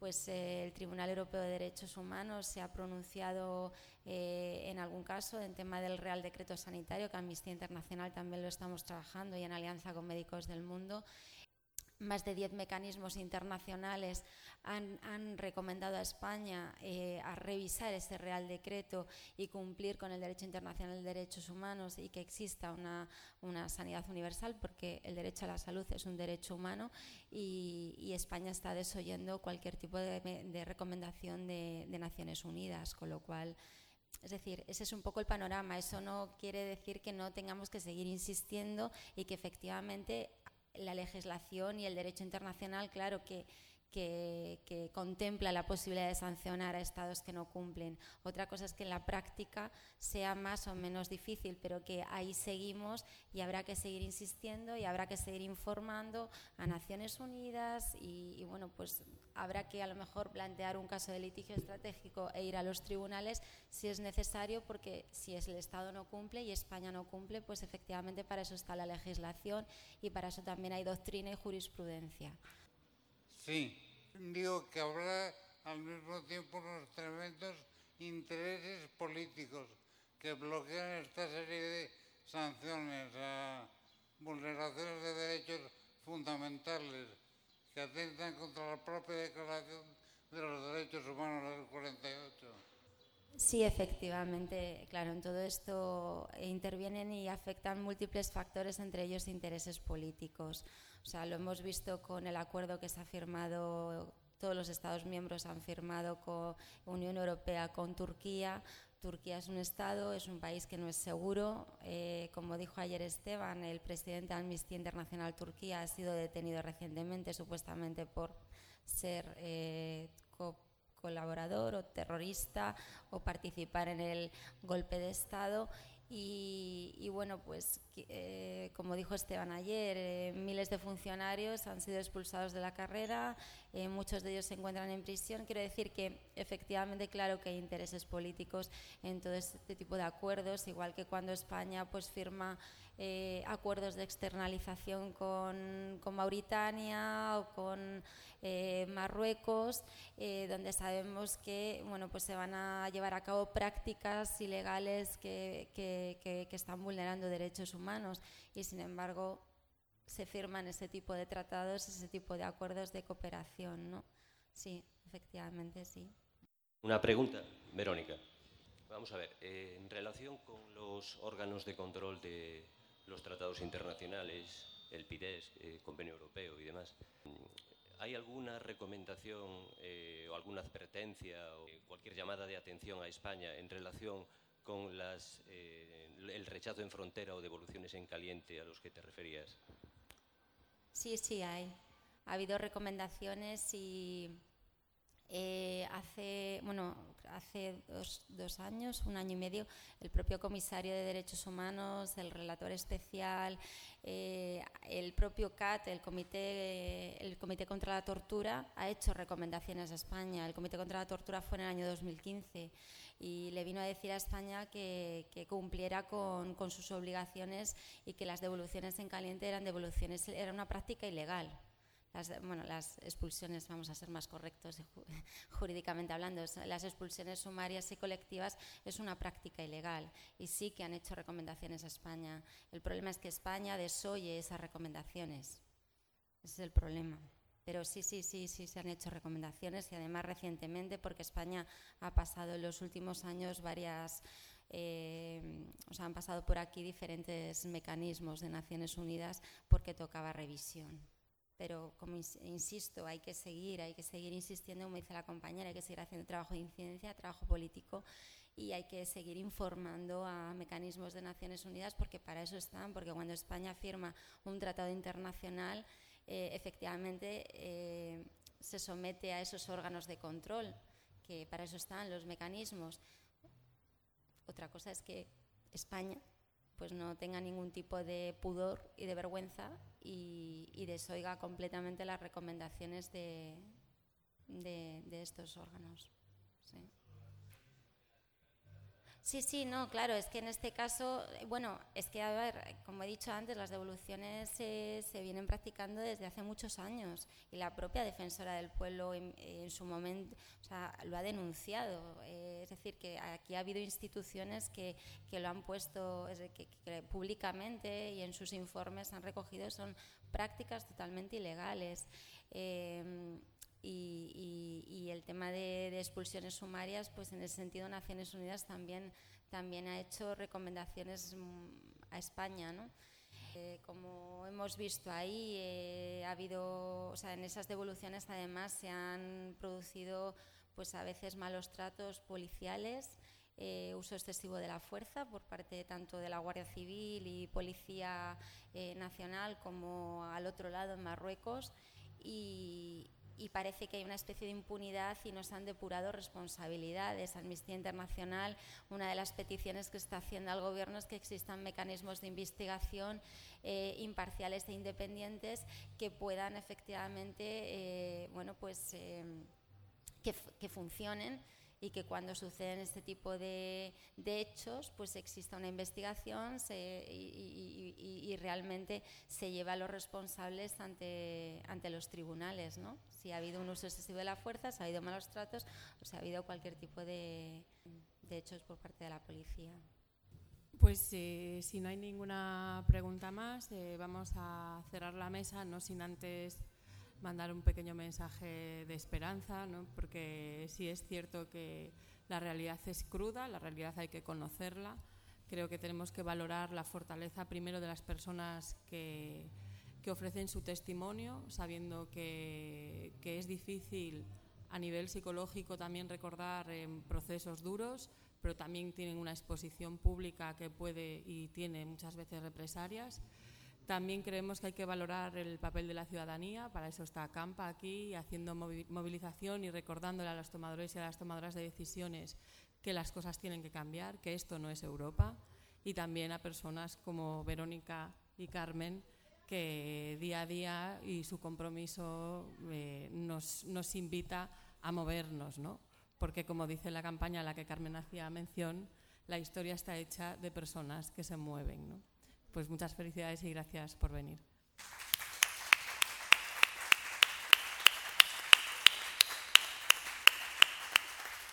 pues eh, el Tribunal Europeo de Derechos Humanos se ha pronunciado eh, en algún caso en tema del Real Decreto Sanitario, que Amnistía Internacional también lo estamos trabajando y en alianza con Médicos del Mundo, más de 10 mecanismos internacionales han, recomendado a España eh, a revisar ese Real Decreto y cumplir con el derecho internacional de derechos humanos y que exista una, sanidad universal, porque el derecho a la salud es un derecho humano y, España está desoyendo cualquier tipo de, recomendación de, de Naciones Unidas, con lo cual... Es decir, ese es un poco el panorama. Eso no quiere decir que no tengamos que seguir insistiendo y que efectivamente la legislación y el derecho internacional, claro que, que, contempla la posibilidad de sancionar a estados que no cumplen. Otra cosa es que en la práctica sea más o menos difícil, pero que ahí seguimos y habrá que seguir insistiendo y habrá que seguir informando a Naciones Unidas y, y bueno, pues habrá que a lo mejor plantear un caso de litigio estratégico e ir a los tribunales si es necesario, porque si es el Estado no cumple y España no cumple, pues efectivamente para eso está la legislación y para eso también hay doctrina y jurisprudencia. Sí, digo que habrá al mismo tiempo unos tremendos intereses políticos que bloquean esta serie de sanciones a vulneraciones de derechos fundamentales que atentan contra la propia Declaración de los Derechos Humanos del 48. Sí, efectivamente, claro, en todo esto intervienen y afectan múltiples factores, entre ellos intereses políticos. O sea, lo hemos visto con el acuerdo que se ha firmado, todos los Estados miembros han firmado con Unión Europea con Turquía. Turquía es un Estado, es un país que no es seguro. Eh, como dijo ayer Esteban, el presidente de Amnistía Internacional Turquía ha sido detenido recientemente, supuestamente por ser eh, colaborador o terrorista o participar en el golpe de Estado y, bueno, pues eh, como dijo Esteban ayer, eh, miles de funcionarios han sido expulsados de la carrera, eh, muchos de ellos se encuentran en prisión. Quiero decir que efectivamente, claro que hay intereses políticos en todo este tipo de acuerdos, igual que cuando España pues firma acuerdos de externalización con, Mauritania o con eh, Marruecos, eh, donde sabemos que bueno, pues se van a llevar a cabo prácticas ilegales que, que, están vulnerando derechos humanos y sin embargo se firman ese tipo de tratados, ese tipo de acuerdos de cooperación. ¿no? Sí, efectivamente, sí. Una pregunta, Verónica. Vamos a ver, eh, en relación con los órganos de control de los tratados internacionales, el PIDES, el Convenio Europeo y demás, ¿Hay alguna recomendación eh, o alguna advertencia o cualquier llamada de atención a España en relación con eh, el rechazo en frontera o devoluciones en caliente a los que te referías? Sí, sí, hay. Ha habido recomendaciones y eh, hace, bueno, hace dos, años, un año y medio, el propio comisario de Derechos Humanos, el relator especial, eh, el propio CAT, el comité, el comité contra la Tortura, ha hecho recomendaciones a España. El Comité contra la Tortura fue en el año 2015 y le vino a decir a España que, cumpliera con, con sus obligaciones y que las devoluciones en caliente eran devoluciones, era una práctica ilegal las, bueno, las expulsiones, vamos a ser más correctos [LAUGHS] jurídicamente hablando, las expulsiones sumarias y colectivas es una práctica ilegal y sí que han hecho recomendaciones a España. El problema es que España desoye esas recomendaciones. Ese es el problema. Pero sí, sí, sí, sí se han hecho recomendaciones y además recientemente porque España ha pasado en los últimos años varias... Eh, o sea, han pasado por aquí diferentes mecanismos de Naciones Unidas porque tocaba revisión pero como insisto, hay que seguir, hay que seguir insistiendo, como dice la compañera, hay que seguir haciendo trabajo de incidencia, trabajo político y hay que seguir informando a mecanismos de Naciones Unidas porque para eso están, porque cuando España firma un tratado internacional, eh, efectivamente eh, se somete a esos órganos de control, que para eso están los mecanismos. Otra cosa es que España pues no tenga ningún tipo de pudor y de vergüenza y, desoiga completamente las recomendaciones de, de, estos órganos. Sí, no, claro, es que en este caso, bueno, es que, a ver, como he dicho antes, las devoluciones se, vienen practicando desde hace muchos años y la propia defensora del pueblo en, su momento o sea, lo ha denunciado. Eh, es decir, que aquí ha habido instituciones que, que lo han puesto que, públicamente y en sus informes han recogido, son prácticas totalmente ilegales. Eh, y, el tema de, expulsiones sumarias, pues en ese sentido Naciones Unidas también, también ha hecho recomendaciones mm, a España, ¿no? Eh, como hemos visto ahí, eh, ha habido, o sea, en esas devoluciones además se han producido pues a veces malos tratos policiales, eh, uso excesivo de la fuerza por parte tanto de la Guardia Civil y Policía Nacional como al otro lado en Marruecos y, y parece que hay una especie de impunidad y no se han depurado responsabilidades. Amnistía Internacional, una de las peticiones que está haciendo al Gobierno es que existan mecanismos de investigación eh, imparciales e independientes que puedan efectivamente, eh, bueno, pues eh, que, que funcionen y que cuando suceden este tipo de, de hechos, pues exista una investigación y, realmente se lleva a los responsables ante, ante los tribunales, ¿no? Si ha habido un uso excesivo de la fuerza, si ha habido malos tratos o si ha habido cualquier tipo de, de hechos por parte de la policía. Pues eh, si no hay ninguna pregunta más, eh, vamos a cerrar la mesa, no sin antes mandar un pequeño mensaje de esperanza, ¿no? porque sí es cierto que la realidad es cruda, la realidad hay que conocerla. Creo que tenemos que valorar la fortaleza primero de las personas que, que ofrecen su testimonio, sabiendo que, que, es difícil a nivel psicológico también recordar en procesos duros, pero también tienen una exposición pública que puede y tiene muchas veces represalias. También creemos que hay que valorar el papel de la ciudadanía, para eso está Campa aquí, haciendo movilización y recordándole a los tomadores y a las tomadoras de decisiones que las cosas tienen que cambiar, que esto no es Europa, y también a personas como Verónica y Carmen, que día a día y su compromiso eh, nos, nos, invita a movernos, ¿no? porque como dice la campaña a la que Carmen hacía mención, la historia está hecha de personas que se mueven. ¿no? Pues muchas felicidades y gracias por venir.